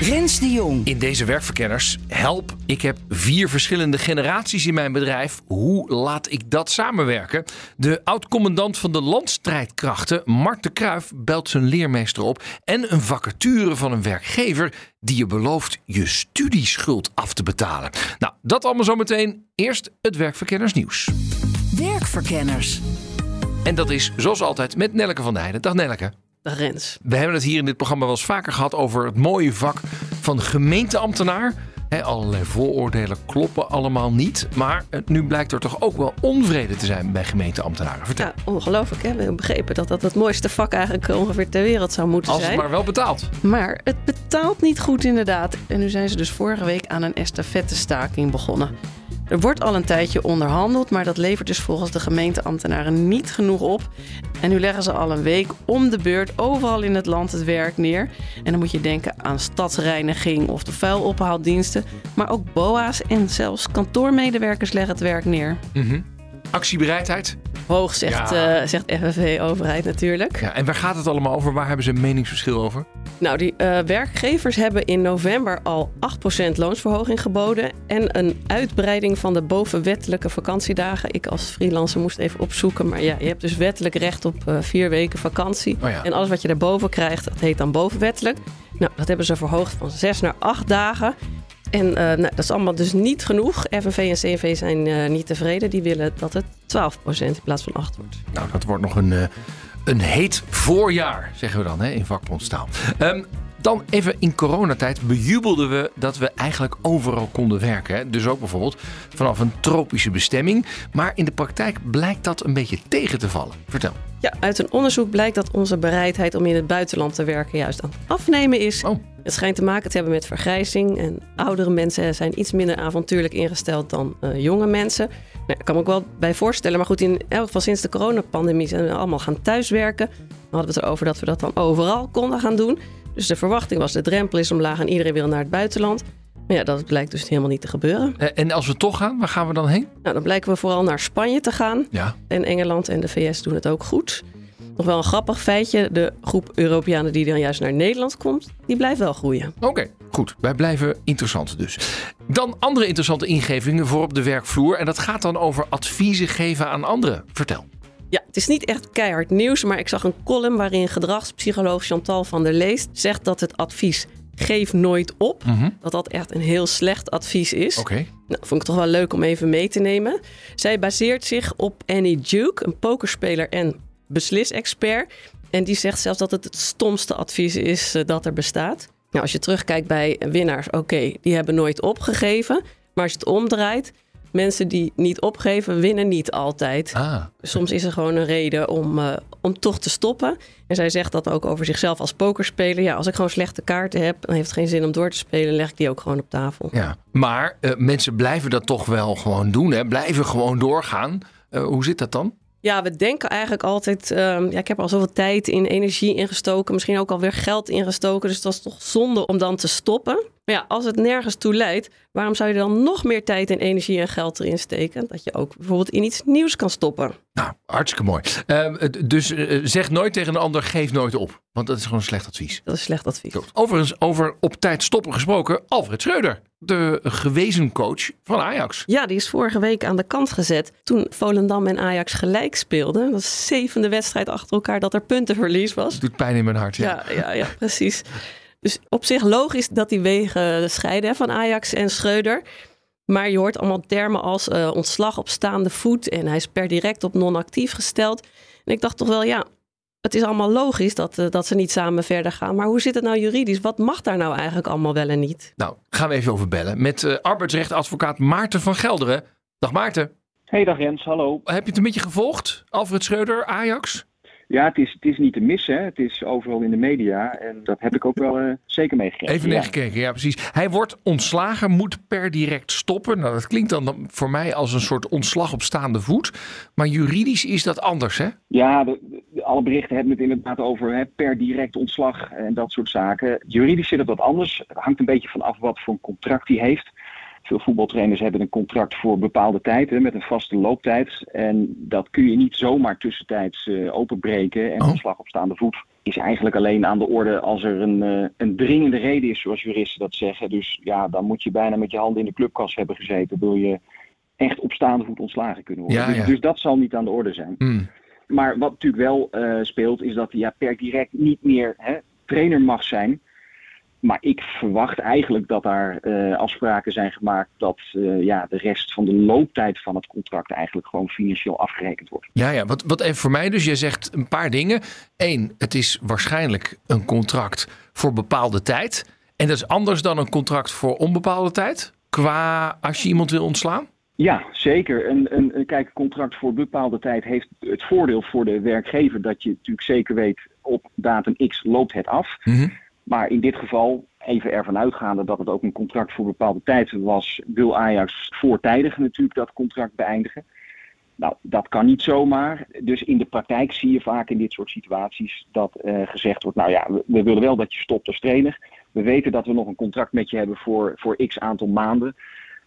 Rens de Jong. In deze werkverkenners, help, ik heb vier verschillende generaties in mijn bedrijf. Hoe laat ik dat samenwerken? De oud-commandant van de landstrijdkrachten, Mart de Kruif, belt zijn leermeester op. En een vacature van een werkgever die je belooft je studieschuld af te betalen. Nou, dat allemaal zometeen. Eerst het werkverkennersnieuws. Werkverkenners. En dat is zoals altijd met Nelleke van der Heijden. Dag Nelleke. Rens. We hebben het hier in dit programma wel eens vaker gehad over het mooie vak van gemeenteambtenaar. He, allerlei vooroordelen kloppen allemaal niet. Maar eh, nu blijkt er toch ook wel onvrede te zijn bij gemeenteambtenaren. Vertel. Ja, ongelooflijk. Hè? We hebben begrepen dat dat het mooiste vak eigenlijk ongeveer ter wereld zou moeten Als het zijn. maar wel betaalt. Maar het betaalt niet goed inderdaad. En nu zijn ze dus vorige week aan een estafettestaking begonnen. Er wordt al een tijdje onderhandeld, maar dat levert dus volgens de gemeenteambtenaren niet genoeg op. En nu leggen ze al een week om de beurt overal in het land het werk neer. En dan moet je denken aan stadsreiniging of de vuilophaaldiensten. Maar ook BOA's en zelfs kantoormedewerkers leggen het werk neer. Mhm. Actiebereidheid. Hoog, zegt, Ja. eh, zegt FNV-overheid natuurlijk. Ja, en waar gaat het allemaal over? Waar hebben ze een meningsverschil over? Nou, die eh, werkgevers hebben in november al 8% loonsverhoging geboden. En een uitbreiding van de bovenwettelijke vakantiedagen. Ik als freelancer moest even opzoeken. Maar ja, je hebt dus wettelijk recht op eh, vier weken vakantie. Oh ja. En alles wat je daarboven krijgt, dat heet dan bovenwettelijk. Nou, dat hebben ze verhoogd van 6 naar 8 dagen. En eh, nou, dat is allemaal dus niet genoeg. FNV en CNV zijn eh, niet tevreden. Die willen dat het 12% in plaats van 8 wordt. Nou, dat wordt nog een, eh, een heet voorjaar, zeggen we dan hè, in vakbondstaal. Ehm, dan even in coronatijd bejubelden we dat we eigenlijk overal konden werken. Dus ook bijvoorbeeld vanaf een tropische bestemming. Maar in de praktijk blijkt dat een beetje tegen te vallen. Vertel. Ja, uit een onderzoek blijkt dat onze bereidheid om in het buitenland te werken juist aan het afnemen is. Oh. Het schijnt te maken te hebben met vergrijzing. En oudere mensen zijn iets minder avontuurlijk ingesteld dan eh, jonge mensen. Nou, ik kan me ook wel bij voorstellen. Maar goed, in elk geval sinds de coronapandemie zijn we allemaal gaan thuiswerken. Dan hadden we het erover dat we dat dan overal konden gaan doen. Dus de verwachting was, de drempel is omlaag en iedereen wil naar het buitenland. Maar ja, dat blijkt dus helemaal niet te gebeuren. Eh, En als we toch gaan, waar gaan we dan heen? Nou, dan blijken we vooral naar Spanje te gaan. Ja. En Engeland en de VS doen het ook goed. Nog wel een grappig feitje. De groep Europeanen die dan juist naar Nederland komt, die blijft wel groeien. Oké, goed. Wij blijven interessant dus. Dan andere interessante ingevingen voor op de werkvloer. En dat gaat dan over adviezen geven aan anderen. Vertel. Ja, het is niet echt keihard nieuws, maar ik zag een column waarin gedragspsycholoog Chantal van der Leest zegt dat het advies geef nooit op, dat dat echt een heel slecht advies is. Oké. Nou, vond ik toch wel leuk om even mee te nemen. Zij baseert zich op Annie Duke, een pokerspeler en beslisexpert. En die zegt zelfs dat het het stomste advies is eh, dat er bestaat. Nou, als je terugkijkt bij winnaars, oké, die hebben nooit opgegeven. Maar als je het omdraait, mensen die niet opgeven, winnen niet altijd. Ah. Soms is er gewoon een reden om, eh, om toch te stoppen. En zij zegt dat ook over zichzelf als pokerspeler. Ja, als ik gewoon slechte kaarten heb, dan heeft het geen zin om door te spelen. Leg ik die ook gewoon op tafel. Ja. Maar eh, mensen blijven dat toch wel gewoon doen. Hè? Blijven gewoon doorgaan. Eh, hoe zit dat dan? Ja, we denken eigenlijk altijd... ehm, ja, ik heb al zoveel tijd in, energie ingestoken. Misschien ook alweer geld ingestoken. Dus dat is toch zonde om dan te stoppen. Maar ja, als het nergens toe leidt... waarom zou je dan nog meer tijd en energie en geld erin steken? Dat je ook bijvoorbeeld in iets nieuws kan stoppen. Nou, hartstikke mooi. Eh, het- dus eh, zeg nooit tegen een ander, geef nooit op. Want dat is gewoon een slecht advies. Dat is slecht advies. Goed. Overigens, over op tijd stoppen gesproken, Alfred Schreuder. De gewezen coach van Ajax. Ja, die is vorige week aan de kant gezet toen Volendam en Ajax gelijk speelden. Dat is de zevende wedstrijd achter elkaar dat er puntenverlies was. Doet pijn in mijn hart. Ja. Ja, ja, ja, precies. Dus op zich logisch dat die wegen scheiden hè, van Ajax en Schreuder. Maar je hoort allemaal termen als eh, ontslag op staande voet en hij is per direct op non-actief gesteld. En ik dacht toch wel, ja, het is allemaal logisch dat, eh, dat ze niet samen verder gaan. Maar hoe zit het nou juridisch? Wat mag daar nou eigenlijk allemaal wel en niet? Nou, gaan we even over bellen met eh, arbeidsrechtadvocaat Maarten van Gelderen. Dag Maarten. Hey, dag Jens, hallo. Heb je het een beetje gevolgd? Alfred Schreuder, Ajax? Ja, het is, het is niet te missen. Het is overal in de media. En dat heb ik ook wel uh, zeker meegekregen. Even ja. meegekeken, ja precies. Hij wordt ontslagen, moet per direct stoppen. Nou, dat klinkt dan voor mij als een soort ontslag op staande voet. Maar juridisch is dat anders, hè? Ja, de, de, alle berichten hebben het inderdaad over hè, per direct ontslag en dat soort zaken. Juridisch zit het wat anders. Het hangt een beetje van af wat voor een contract hij heeft. Veel voetbaltrainers hebben een contract voor bepaalde tijd hè, met een vaste looptijd. En dat kun je niet zomaar tussentijds uh, openbreken. En Oh. ontslag op staande voet is eigenlijk alleen aan de orde als er een, uh, een dringende reden is, zoals juristen dat zeggen. Dus ja, dan moet je bijna met je handen in de clubkas hebben gezeten. Wil je echt op staande voet ontslagen kunnen worden. Ja, dus, ja. dus dat zal niet aan de orde zijn. Hmm. Maar wat natuurlijk wel uh, speelt, is dat hij ja, per direct niet meer hè, trainer mag zijn. Maar ik verwacht eigenlijk dat daar uh, afspraken zijn gemaakt dat uh, ja, de rest van de looptijd van het contract eigenlijk gewoon financieel afgerekend wordt. Ja, ja. Wat, wat even voor mij dus, jij zegt een paar dingen. Eén, het is waarschijnlijk een contract voor bepaalde tijd. En dat is anders dan een contract voor onbepaalde tijd? Qua als je iemand wil ontslaan? Ja, zeker. Een, een, een kijk, contract voor bepaalde tijd heeft het voordeel voor de werkgever dat je natuurlijk zeker weet op datum X loopt het af. Mm -hmm. Maar in dit geval, even ervan uitgaande dat het ook een contract voor bepaalde tijd was, wil Ajax voortijdig natuurlijk dat contract beëindigen. Nou, dat kan niet zomaar. Dus in de praktijk zie je vaak in dit soort situaties dat uh, gezegd wordt, nou ja, we, we, willen wel dat je stopt als trainer. We weten dat we nog een contract met je hebben voor, voor x aantal maanden.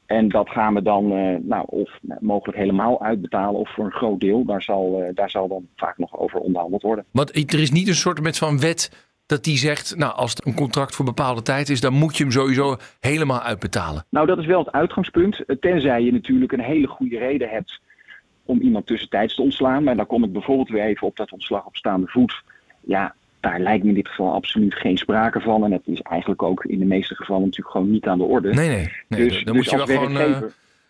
En dat gaan we dan uh, nou, of mogelijk helemaal uitbetalen of voor een groot deel. Daar zal, uh, daar zal dan vaak nog over onderhandeld worden. Want er is niet een soort met van wet dat die zegt, nou als het een contract voor bepaalde tijd is, dan moet je hem sowieso helemaal uitbetalen. Nou, dat is wel het uitgangspunt. Tenzij je natuurlijk een hele goede reden hebt om iemand tussentijds te ontslaan. Maar dan kom ik bijvoorbeeld weer even op dat ontslag op staande voet. Ja, daar lijkt me in dit geval absoluut geen sprake van. En het is eigenlijk ook in de meeste gevallen natuurlijk gewoon niet aan de orde. Nee, nee. nee dus, dan dus moet je wel gewoon uh,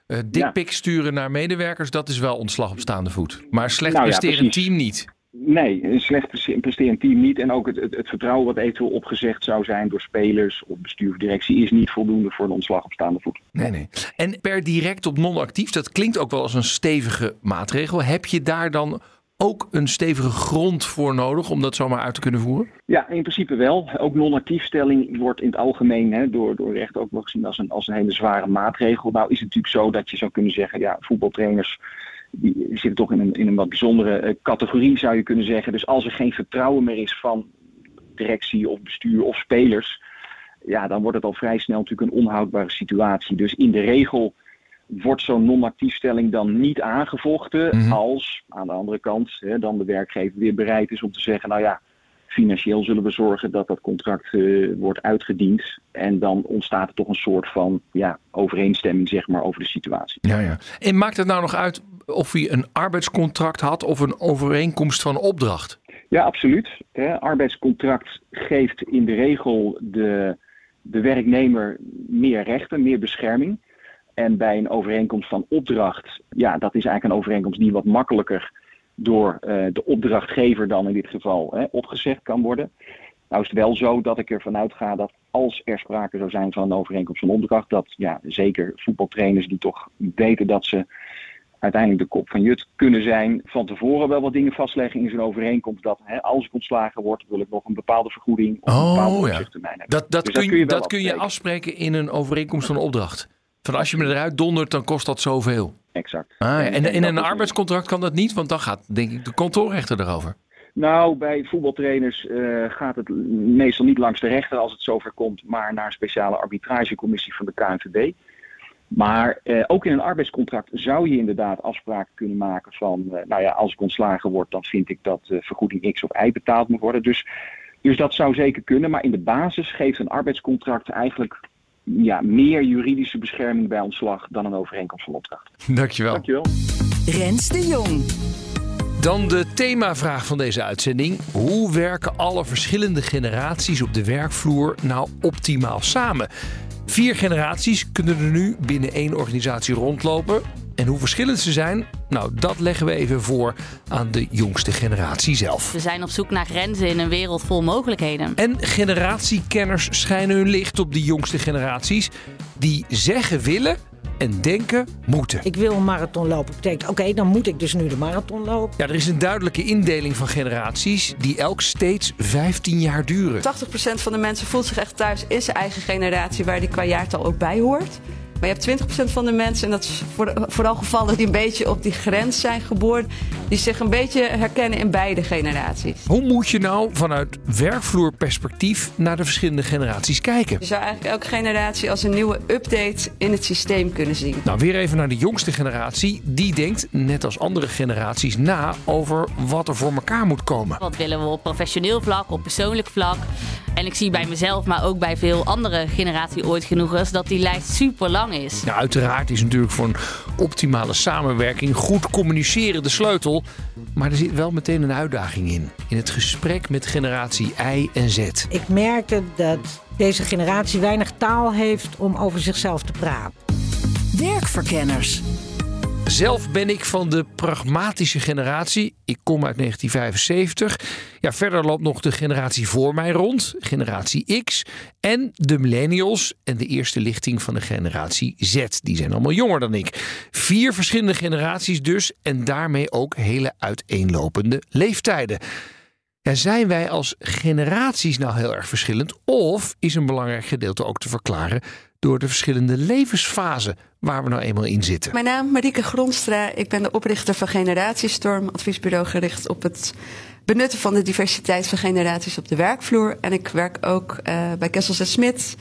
uh, dikpik ja. sturen naar medewerkers. Dat is wel ontslag op staande voet. Maar slecht nou ja, precies. team niet. Nee, een slecht presterend team niet. En ook het, het, het, vertrouwen wat eventueel opgezegd zou zijn door spelers of bestuur of directie is niet voldoende voor een ontslag op staande voet. Nee, nee. En per direct op non-actief, dat klinkt ook wel als een stevige maatregel. Heb je daar dan ook een stevige grond voor nodig om dat zomaar uit te kunnen voeren? Ja, in principe wel. Ook non-actiefstelling wordt in het algemeen hè, door, door recht ook wel gezien als een, als een hele zware maatregel. Nou is het natuurlijk zo dat je zou kunnen zeggen, ja, voetbaltrainers die zitten toch in een, in een wat bijzondere uh, categorie, zou je kunnen zeggen. Dus als er geen vertrouwen meer is van directie of bestuur of spelers, ja, dan wordt het al vrij snel natuurlijk een onhoudbare situatie. Dus in de regel wordt zo'n non-actiefstelling dan niet aangevochten Mhm. als aan de andere kant hè, dan de werkgever weer bereid is om te zeggen, nou ja, financieel zullen we zorgen dat dat contract uh, wordt uitgediend. En dan ontstaat er toch een soort van ja, overeenstemming zeg maar, over de situatie. Ja, ja. En maakt het nou nog uit of hij een arbeidscontract had of een overeenkomst van opdracht? Ja, absoluut. Hè, arbeidscontract geeft in de regel de, de werknemer meer rechten, meer bescherming. En bij een overeenkomst van opdracht, ja, dat is eigenlijk een overeenkomst die wat makkelijker door uh, de opdrachtgever dan in dit geval hè, opgezegd kan worden. Nou is het wel zo dat ik ervan uitga dat als er sprake zou zijn van een overeenkomst van opdracht, dat ja, zeker voetbaltrainers die toch weten dat ze uiteindelijk de kop van Jut kunnen zijn, van tevoren wel wat dingen vastleggen in zo'n overeenkomst. Dat hè, als ik ontslagen word, wil ik nog een bepaalde vergoeding of een bepaalde oh, ja. hebben. Dat, dat, Dus kun, dat kun je dat kun je afspreken in een overeenkomst van opdracht. Van als je me eruit dondert, dan kost dat zoveel. Exact. Ah, en, en, in een arbeidscontract kan dat niet, want dan gaat denk ik de kantoorrechter erover. Nou, bij voetbaltrainers eh, gaat het meestal niet langs de rechter als het zover komt, maar naar een speciale arbitragecommissie van de KNVB. Maar eh, ook in een arbeidscontract zou je inderdaad afspraken kunnen maken van, eh, nou ja, als ik ontslagen word, dan vind ik dat eh, vergoeding X of Y betaald moet worden. Dus, dus dat zou zeker kunnen, maar in de basis geeft een arbeidscontract eigenlijk ja, meer juridische bescherming bij ontslag dan een overeenkomst van opdracht. Dankjewel. Dankjewel. Rens de Jong. Dan de themavraag van deze uitzending. Hoe werken alle verschillende generaties op de werkvloer nou optimaal samen? Vier generaties kunnen er nu binnen één organisatie rondlopen. En hoe verschillend ze zijn, nou dat leggen we even voor aan de jongste generatie zelf. We zijn op zoek naar grenzen in een wereld vol mogelijkheden. En generatiekenners schijnen hun licht op die jongste generaties. Die zeggen willen, en denken moeten. Ik wil een marathon lopen. Betekent, oké, dan moet ik dus nu de marathon lopen. Ja, er is een duidelijke indeling van generaties die elk steeds 15 jaar duren. 80% van de mensen voelt zich echt thuis in zijn eigen generatie, waar die qua jaartal ook bij hoort. Maar je hebt 20% van de mensen, en dat is vooral gevallen die een beetje op die grens zijn geboren, die zich een beetje herkennen in beide generaties. Hoe moet je nou vanuit werkvloerperspectief naar de verschillende generaties kijken? Je zou eigenlijk elke generatie als een nieuwe update in het systeem kunnen zien. Nou, weer even naar de jongste generatie. Die denkt, net als andere generaties, na over wat er voor elkaar moet komen. Wat willen we op professioneel vlak, op persoonlijk vlak? En ik zie bij mezelf, maar ook bij veel andere generatie ooit genoegers, dat die lijst super lang is. Nou, uiteraard is natuurlijk voor een optimale samenwerking goed communiceren de sleutel. Maar er zit wel meteen een uitdaging in. In het gesprek met generatie Y en Z. Ik merkte dat deze generatie weinig taal heeft om over zichzelf te praten. Werkverkenners. Zelf ben ik van de pragmatische generatie. Ik kom uit 1975. Ja, verder loopt nog de generatie voor mij rond, generatie X. En de millennials en de eerste lichting van de generatie Z. Die zijn allemaal jonger dan ik. Vier verschillende generaties dus en daarmee ook hele uiteenlopende leeftijden. Zijn wij als generaties nou heel erg verschillend? Of is een belangrijk gedeelte ook te verklaren door de verschillende levensfasen waar we nou eenmaal in zitten? Mijn naam is Marieke Gronstra. Ik ben de oprichter van Generatiestorm, adviesbureau gericht op het benutten van de diversiteit van generaties op de werkvloer. En ik werk ook uh, bij Kessels Smit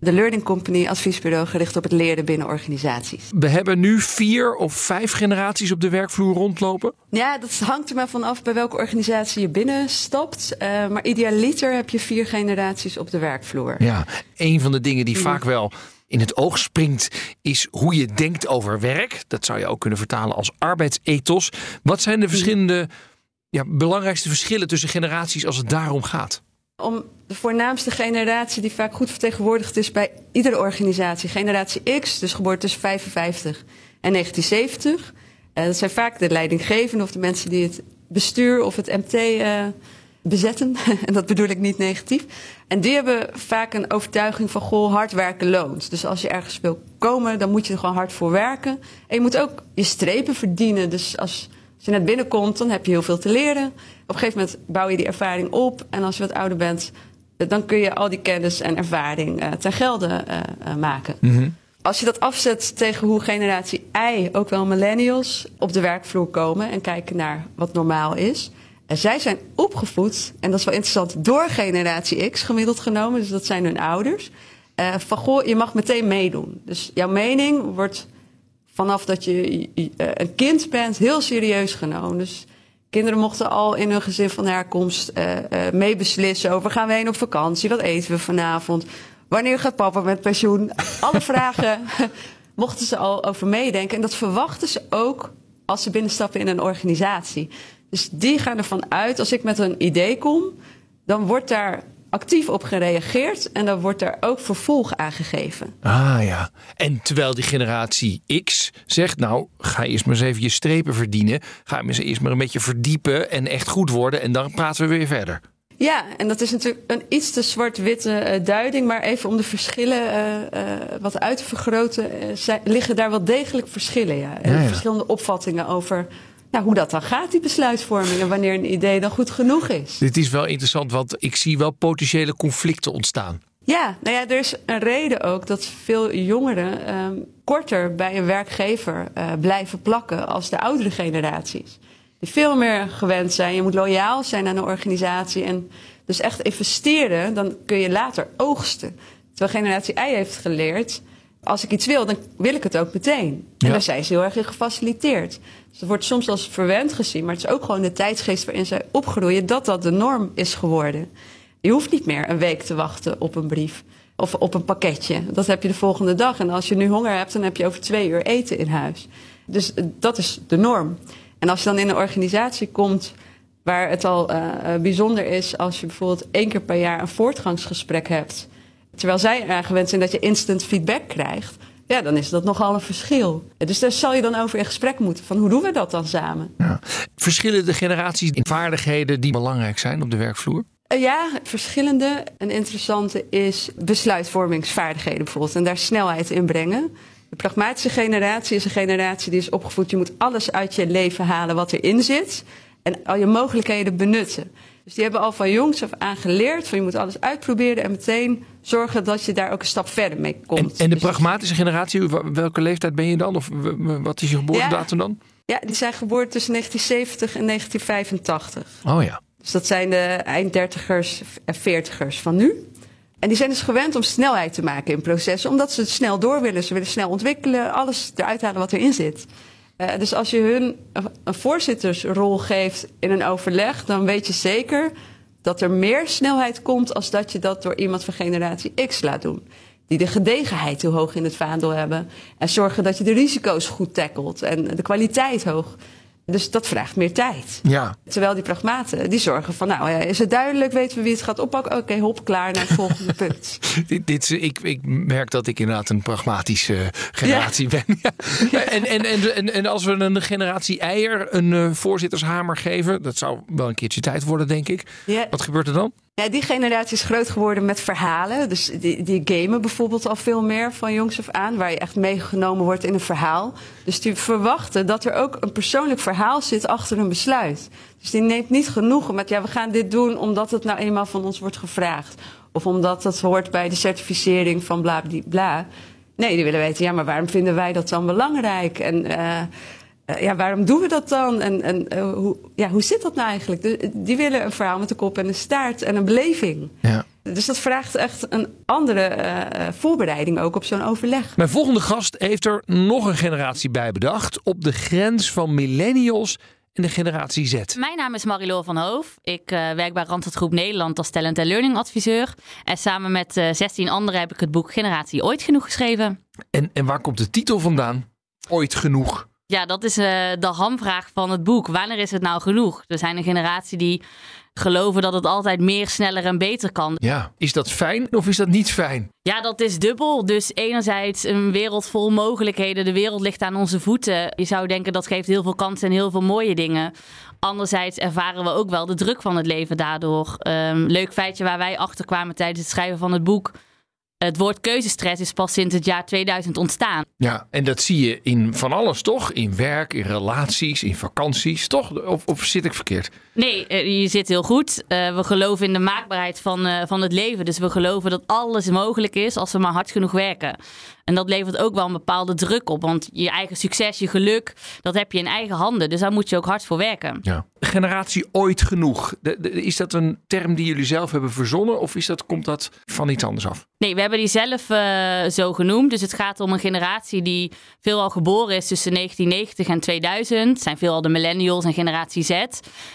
de Learning Company, adviesbureau gericht op het leren binnen organisaties. We hebben nu vier of vijf generaties op de werkvloer rondlopen? Ja, dat hangt er maar van af bij welke organisatie je binnenstapt. Uh, maar idealiter heb je vier generaties op de werkvloer. Ja, een van de dingen die vaak wel in het oog springt, is hoe je denkt over werk. Dat zou je ook kunnen vertalen als arbeidsethos. Wat zijn de verschillende ja, belangrijkste verschillen tussen generaties als het daarom gaat? Om de voornaamste generatie die vaak goed vertegenwoordigd is bij iedere organisatie. Generatie X, dus geboren tussen 55 en 1970. Uh, dat zijn vaak de leidinggevenden of de mensen die het bestuur of het MT uh, bezetten. en dat bedoel ik niet negatief. En die hebben vaak een overtuiging van, goh, hard werken loont. Dus als je ergens wil komen, dan moet je er gewoon hard voor werken. En je moet ook je strepen verdienen. Dus als als je net binnenkomt, dan heb je heel veel te leren. Op een gegeven moment bouw je die ervaring op. En als je wat ouder bent, dan kun je al die kennis en ervaring uh, ten gelde uh, uh, maken. Mm -hmm. Als je dat afzet tegen hoe generatie Y, ook wel millennials, op de werkvloer komen en kijken naar wat normaal is. En zij zijn opgevoed, en dat is wel interessant, door generatie X gemiddeld genomen. Dus dat zijn hun ouders. van goh, je mag meteen meedoen. Dus jouw mening wordt vanaf dat je een kind bent heel serieus genomen. Dus kinderen mochten al in hun gezin van herkomst uh, uh, meebeslissen over gaan we heen op vakantie, wat eten we vanavond, wanneer gaat papa met pensioen. Alle vragen mochten ze al over meedenken en dat verwachten ze ook als ze binnenstappen in een organisatie. Dus die gaan ervan uit, als ik met een idee kom, dan wordt daar actief op gereageerd en dan wordt er ook vervolg aangegeven. Ah ja, en terwijl die generatie X zegt, nou ga eerst maar eens even je strepen verdienen, ga je eerst maar een beetje verdiepen en echt goed worden en dan praten we weer verder. Ja, en dat is natuurlijk een iets te zwart-witte uh, duiding, maar even om de verschillen uh, uh, wat uit te vergroten, zijn, liggen daar wel degelijk verschillen. Ja. ja, ja. Verschillende opvattingen over nou, hoe dat dan gaat, die besluitvorming. En wanneer een idee dan goed genoeg is. Dit is wel interessant, want ik zie wel potentiële conflicten ontstaan. Ja, nou ja, er is een reden ook dat veel jongeren um, korter bij een werkgever uh, blijven plakken als de oudere generaties. Die veel meer gewend zijn. Je moet loyaal zijn aan een organisatie en dus echt investeren. Dan kun je later oogsten. Terwijl generatie Y heeft geleerd als ik iets wil, dan wil ik het ook meteen. En ja. daar zijn ze heel erg in gefaciliteerd. Dus het wordt soms als verwend gezien, maar het is ook gewoon de tijdsgeest waarin zij opgroeien dat dat de norm is geworden. Je hoeft niet meer een week te wachten op een brief of op een pakketje. Dat heb je de volgende dag. En als je nu honger hebt, dan heb je over twee uur eten in huis. Dus dat is de norm. En als je dan in een organisatie komt waar het al uh, bijzonder is als je bijvoorbeeld één keer per jaar een voortgangsgesprek hebt Terwijl zij aangewend zijn dat je instant feedback krijgt. Ja, dan is dat nogal een verschil. Dus daar zal je dan over in gesprek moeten. Van hoe doen we dat dan samen? Ja. Verschillen de generaties in vaardigheden die belangrijk zijn op de werkvloer? Uh, ja, verschillende. Een interessante is besluitvormingsvaardigheden bijvoorbeeld. En daar snelheid in brengen. De pragmatische generatie is een generatie die is opgevoed. Je moet alles uit je leven halen wat erin zit. En al je mogelijkheden benutten. Dus die hebben al van jongs af aan geleerd van je moet alles uitproberen en meteen zorgen dat je daar ook een stap verder mee En, komt. en de Dus- pragmatische generatie, welke leeftijd ben je dan? Of wat is je geboortedatum dan? Ja, die zijn geboren tussen 1970 en 1985. Oh ja. Dus dat zijn de einddertigers en veertigers van nu. En die zijn dus gewend om snelheid te maken in processen, omdat ze het snel door willen. Ze willen snel ontwikkelen, alles eruit halen wat erin zit. Eh, dus als je hun een- voorzittersrol geeft in een overleg, dan weet je zeker dat er meer snelheid komt als dat je dat door iemand van generatie X laat doen. Die de gedegenheid heel hoog in het vaandel hebben. En zorgen dat je de risico's goed tackelt en de kwaliteit hoog. Dus dat vraagt meer tijd. Ja. Terwijl die pragmaten, die zorgen van, nou ja, is het duidelijk, weten we wie het gaat oppakken? Oké, hop, klaar naar het volgende punt. Dit, dit, ik, ik merk dat ik inderdaad een pragmatische generatie ben. Ja. En, en, en, en, en als we een generatie eier een eh, voorzittershamer geven, dat zou wel een keertje tijd worden, denk ik. Ja. Wat gebeurt er dan? Die generatie is groot geworden met verhalen. Dus die, die gamen bijvoorbeeld al veel meer van jongs af aan, waar je echt meegenomen wordt in een verhaal. Dus die verwachten dat er ook een persoonlijk verhaal zit achter een besluit. Dus die neemt niet genoegen met, ja, we gaan dit doen omdat het nou eenmaal van ons wordt gevraagd. Of omdat het hoort bij de certificering van bla bla bla. Nee, die willen weten, ja, maar waarom vinden wij dat dan belangrijk? En eh, eh, ja, waarom doen we dat dan? En, en eh, hoe, ja, hoe zit dat nou eigenlijk? De- die willen een verhaal met een kop en een staart en een beleving. Ja. Dus dat vraagt echt een andere eh, voorbereiding ook op zo'n overleg. Mijn volgende gast heeft er nog een generatie bij bedacht. Op de grens van millennials en de generatie Z. Mijn naam is Marilou van Hoof. Ik eh, werk bij Randstad Groep Nederland als talent- en learning adviseur. En samen met eh 16 anderen heb ik het boek Generatie Ooit Genoeg geschreven. En, en waar komt de titel vandaan? Ooit genoeg. Ja, dat is eh, de hamvraag van het boek. Wanneer is het nou genoeg? Er zijn een generatie die geloven dat het altijd meer, sneller en beter kan. Ja, is dat fijn of is dat niet fijn? Ja, dat is dubbel. Dus enerzijds een wereld vol mogelijkheden. De wereld ligt aan onze voeten. Je zou denken dat geeft heel veel kansen en heel veel mooie dingen. Anderzijds ervaren we ook wel de druk van het leven daardoor. Ehm, leuk feitje waar wij achter kwamen tijdens het schrijven van het boek. Het woord keuzestress is pas sinds het jaar 2000 ontstaan. Ja, en dat zie je in van alles, toch? In werk, in relaties, in vakanties, toch? Of, of zit ik verkeerd? Nee, eh, je zit heel goed. Eh, we geloven in de maakbaarheid van, eh, van het leven. Dus we geloven dat alles mogelijk is als we maar hard genoeg werken. En dat levert ook wel een bepaalde druk op. Want je eigen succes, je geluk, dat heb je in eigen handen. Dus daar moet je ook hard voor werken. Ja. Generatie ooit genoeg. De- de- is dat een term die jullie zelf hebben verzonnen? Of is dat, komt dat van iets anders af? Nee, we hebben die zelf eh, zo genoemd. Dus het gaat om een generatie die veelal geboren is tussen 1990 en 2000. Het zijn veelal de millennials en generatie Z.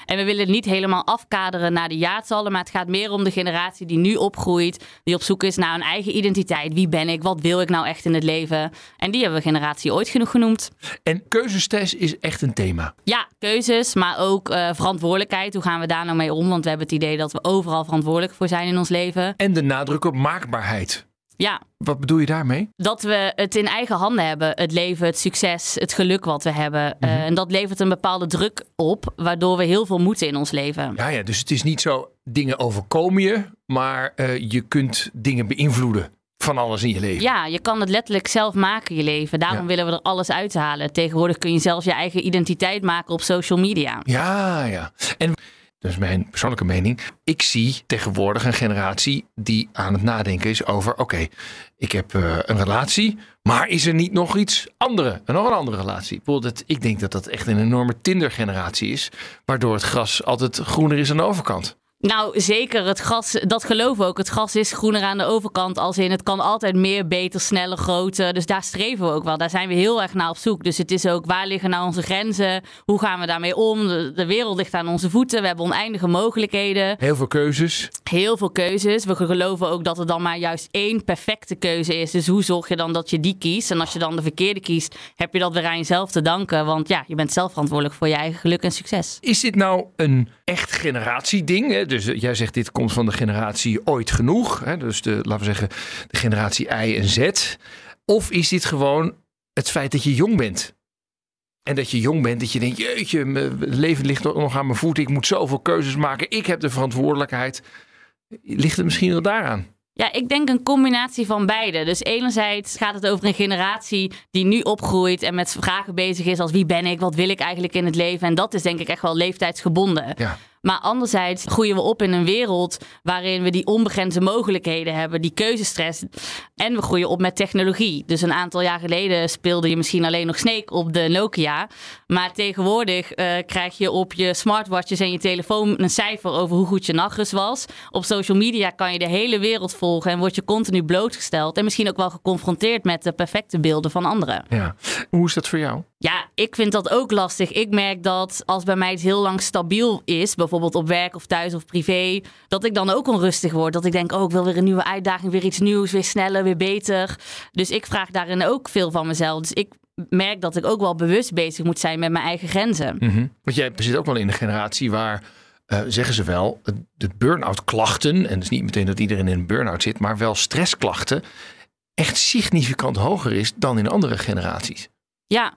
En we willen het niet helemaal afkaderen naar de jaartallen. Maar het gaat meer om de generatie die nu opgroeit. Die op zoek is naar een eigen identiteit. Wie ben ik? Wat wil ik nou echt in het leven? En die hebben we generatie ooit genoeg genoemd. En keuzestress is echt een thema. Ja, keuzes, maar ook eh, verantwoordelijkheid. Hoe gaan we daar nou mee om? Want we hebben het idee dat we overal verantwoordelijk voor zijn in ons leven. En de nadruk op maakbaarheid. Ja, Wat bedoel je daarmee? dat we het in eigen handen hebben. Het leven, het succes, het geluk wat we hebben. Eh, en dat levert een bepaalde druk op, waardoor we heel veel moeten in ons leven. Ja, ja, dus het is niet zo dingen overkomen je, maar eh, je kunt dingen beïnvloeden van alles in je leven. Ja, je kan het letterlijk zelf maken, je leven. Daarom Ja. willen we er alles uithalen. Tegenwoordig kun je zelfs je eigen identiteit maken op social media. Ja, ja. En dat is mijn persoonlijke mening. Ik zie tegenwoordig een generatie die aan het nadenken is over: oké, ik heb eh, een relatie, maar is er niet nog iets andere, nog een andere relatie? Bijvoorbeeld, ik denk dat dat echt een enorme Tinder-generatie is, waardoor het gras altijd groener is aan de overkant. Nou, zeker. Het gas, dat geloven we ook. Het gas is groener aan de overkant. Als in, het kan altijd meer, beter, sneller, groter. Dus daar streven we ook wel. Daar zijn we heel erg naar op zoek. Dus het is ook, waar liggen nou onze grenzen? Hoe gaan we daarmee om? De, de wereld ligt aan onze voeten. We hebben oneindige mogelijkheden. Heel veel keuzes. Heel veel keuzes. We geloven ook dat er dan maar juist één perfecte keuze is. Dus hoe zorg je dan dat je die kiest? En als je dan de verkeerde kiest, heb je dat weer aan jezelf te danken. Want ja, je bent zelf verantwoordelijk voor je eigen geluk en succes. Is dit nou een echt generatieding? Dus eh, jij zegt dit komt van de generatie ooit genoeg. Hè? Dus de, laten we zeggen, de generatie I en Z. Of is dit gewoon het feit dat je jong bent? En dat je jong bent, dat je denkt, jeetje, mijn leven ligt nog aan mijn voeten. Ik moet zoveel keuzes maken. Ik heb de verantwoordelijkheid. Ligt het misschien wel daaraan? Ja, ik denk een combinatie van beide. Dus enerzijds gaat het over een generatie die nu opgroeit en met vragen bezig is als wie ben ik, wat wil ik eigenlijk in het leven. En dat is denk ik echt wel leeftijdsgebonden. Ja. Maar anderzijds groeien we op in een wereld waarin we die onbegrensde mogelijkheden hebben, die keuzestress. En we groeien op met technologie. Dus een aantal jaar geleden speelde je misschien alleen nog Snake op de Nokia. Maar tegenwoordig eh, krijg je op je smartwatches en je telefoon een cijfer over hoe goed je nachtrust was. Op social media kan je de hele wereld volgen en word je continu blootgesteld. En misschien ook wel geconfronteerd met de perfecte beelden van anderen. Ja. Hoe is dat voor jou? Ja, ik vind dat ook lastig. Ik merk dat als bij mij het heel lang stabiel is, bijvoorbeeld op werk of thuis of privé, dat ik dan ook onrustig word. Dat ik denk, oh, ik wil weer een nieuwe uitdaging, weer iets nieuws, weer sneller, weer beter. Dus ik vraag daarin ook veel van mezelf. Dus ik merk dat ik ook wel bewust bezig moet zijn met mijn eigen grenzen. Mhm. Want jij zit ook wel in een generatie waar, eh, zeggen ze wel, de burn-out klachten, en het is niet meteen dat iedereen in een burn-out zit, maar wel stressklachten, echt significant hoger is dan in andere generaties. Ja,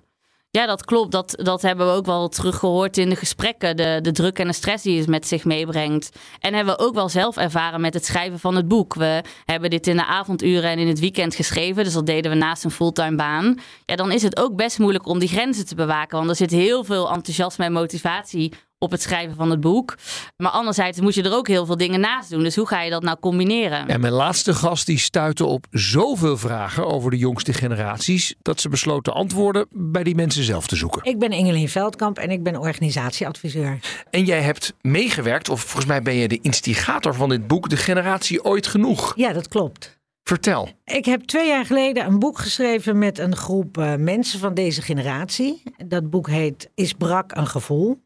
ja, dat klopt. Dat, dat hebben we ook wel teruggehoord in de gesprekken. De, de druk en de stress die het met zich meebrengt. En hebben we ook wel zelf ervaren met het schrijven van het boek. We hebben dit in de avonduren en in het weekend geschreven. Dus dat deden we naast een fulltime baan. Ja, dan is het ook best moeilijk om die grenzen te bewaken. Want er zit heel veel enthousiasme en motivatie op het schrijven van het boek. Maar anderzijds moet je er ook heel veel dingen naast doen. Dus hoe ga je dat nou combineren? En mijn laatste gast die stuitte op zoveel vragen over de jongste generaties... dat ze besloten antwoorden bij die mensen zelf te zoeken. Ik ben Ingelien Veldkamp en ik ben organisatieadviseur. En jij hebt meegewerkt, of volgens mij ben je de instigator van dit boek... De Generatie Ooit Genoeg. Ja, dat klopt. Vertel. Ik heb twee jaar geleden een boek geschreven met een groep uh, mensen van deze generatie. Dat boek heet Is brak een gevoel?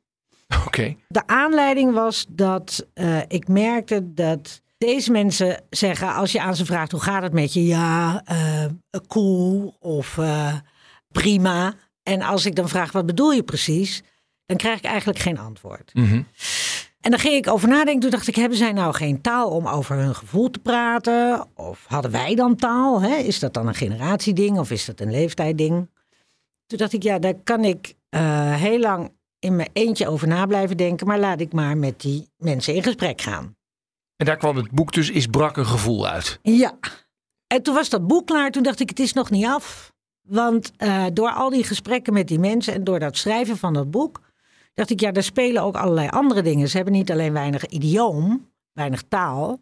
Oké. De aanleiding was dat uh, ik merkte dat deze mensen zeggen, als je aan ze vraagt hoe gaat het met je, ja, uh, cool of uh, prima. En als ik dan vraag wat bedoel je precies, dan krijg ik eigenlijk geen antwoord. Mm -hmm. En dan ging ik over nadenken. Toen dacht ik, hebben zij nou geen taal om over hun gevoel te praten? Of hadden wij dan taal? Hè? Is dat dan een generatieding of is dat een leeftijdding? Toen dacht ik, ja, daar kan ik heel lang in mijn eentje over na blijven denken, maar laat ik maar met die mensen in gesprek gaan. En daar kwam het boek dus Is brak een gevoel uit. Ja. En toen was dat boek klaar. Toen dacht ik, het is nog niet af. Want uh, door al die gesprekken met die mensen en door dat schrijven van dat boek, dacht ik, ja, daar spelen ook allerlei andere dingen. Ze hebben niet alleen weinig idioom, weinig taal,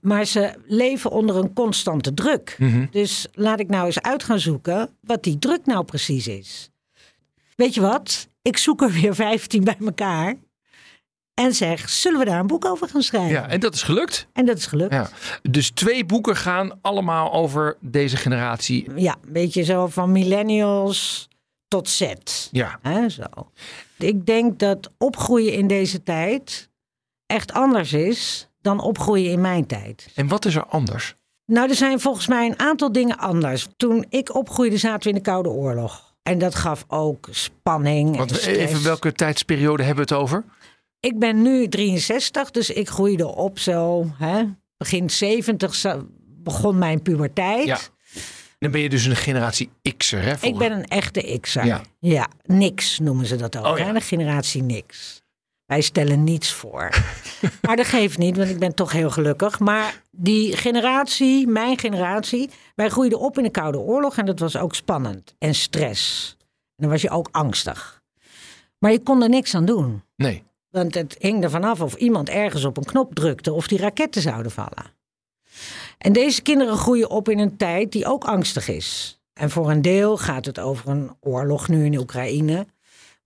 maar ze leven onder een constante druk. Mm -hmm. Dus laat ik nou eens uit gaan zoeken wat die druk nou precies is. Weet je wat? Ik zoek er weer 15 bij elkaar. En zeg, zullen we daar een boek over gaan schrijven? Ja, en dat is gelukt. En dat is gelukt. Ja. Dus twee boeken gaan allemaal over deze generatie. Ja, een beetje zo van millennials tot Z. Ja. He, zo. Ik denk dat opgroeien in deze tijd echt anders is dan opgroeien in mijn tijd. En wat is er anders? Nou, er zijn volgens mij een aantal dingen anders. Toen ik opgroeide zaten we in de Koude Oorlog. En dat gaf ook spanning. Want stress. even welke tijdsperiode hebben we het over? Ik ben nu 63, dus ik groeide op zo. Hè, begin 70 begon mijn puberteit. Ja. Dan ben je dus een generatie X'er, hè? Ik ben een echte X'er. Ja. ja, niks noemen ze dat ook. Oh, ja. hè? De generatie niks. Wij stellen niets voor. maar dat geeft niet, want ik ben toch heel gelukkig. Maar die generatie, mijn generatie, wij groeiden op in de Koude Oorlog en dat was ook spannend en stress. En dan was je ook angstig. Maar je kon er niks aan doen. Nee. Want het hing ervan af of iemand ergens op een knop drukte of die raketten zouden vallen. En deze kinderen groeien op in een tijd die ook angstig is. En voor een deel gaat het over een oorlog nu in Oekraïne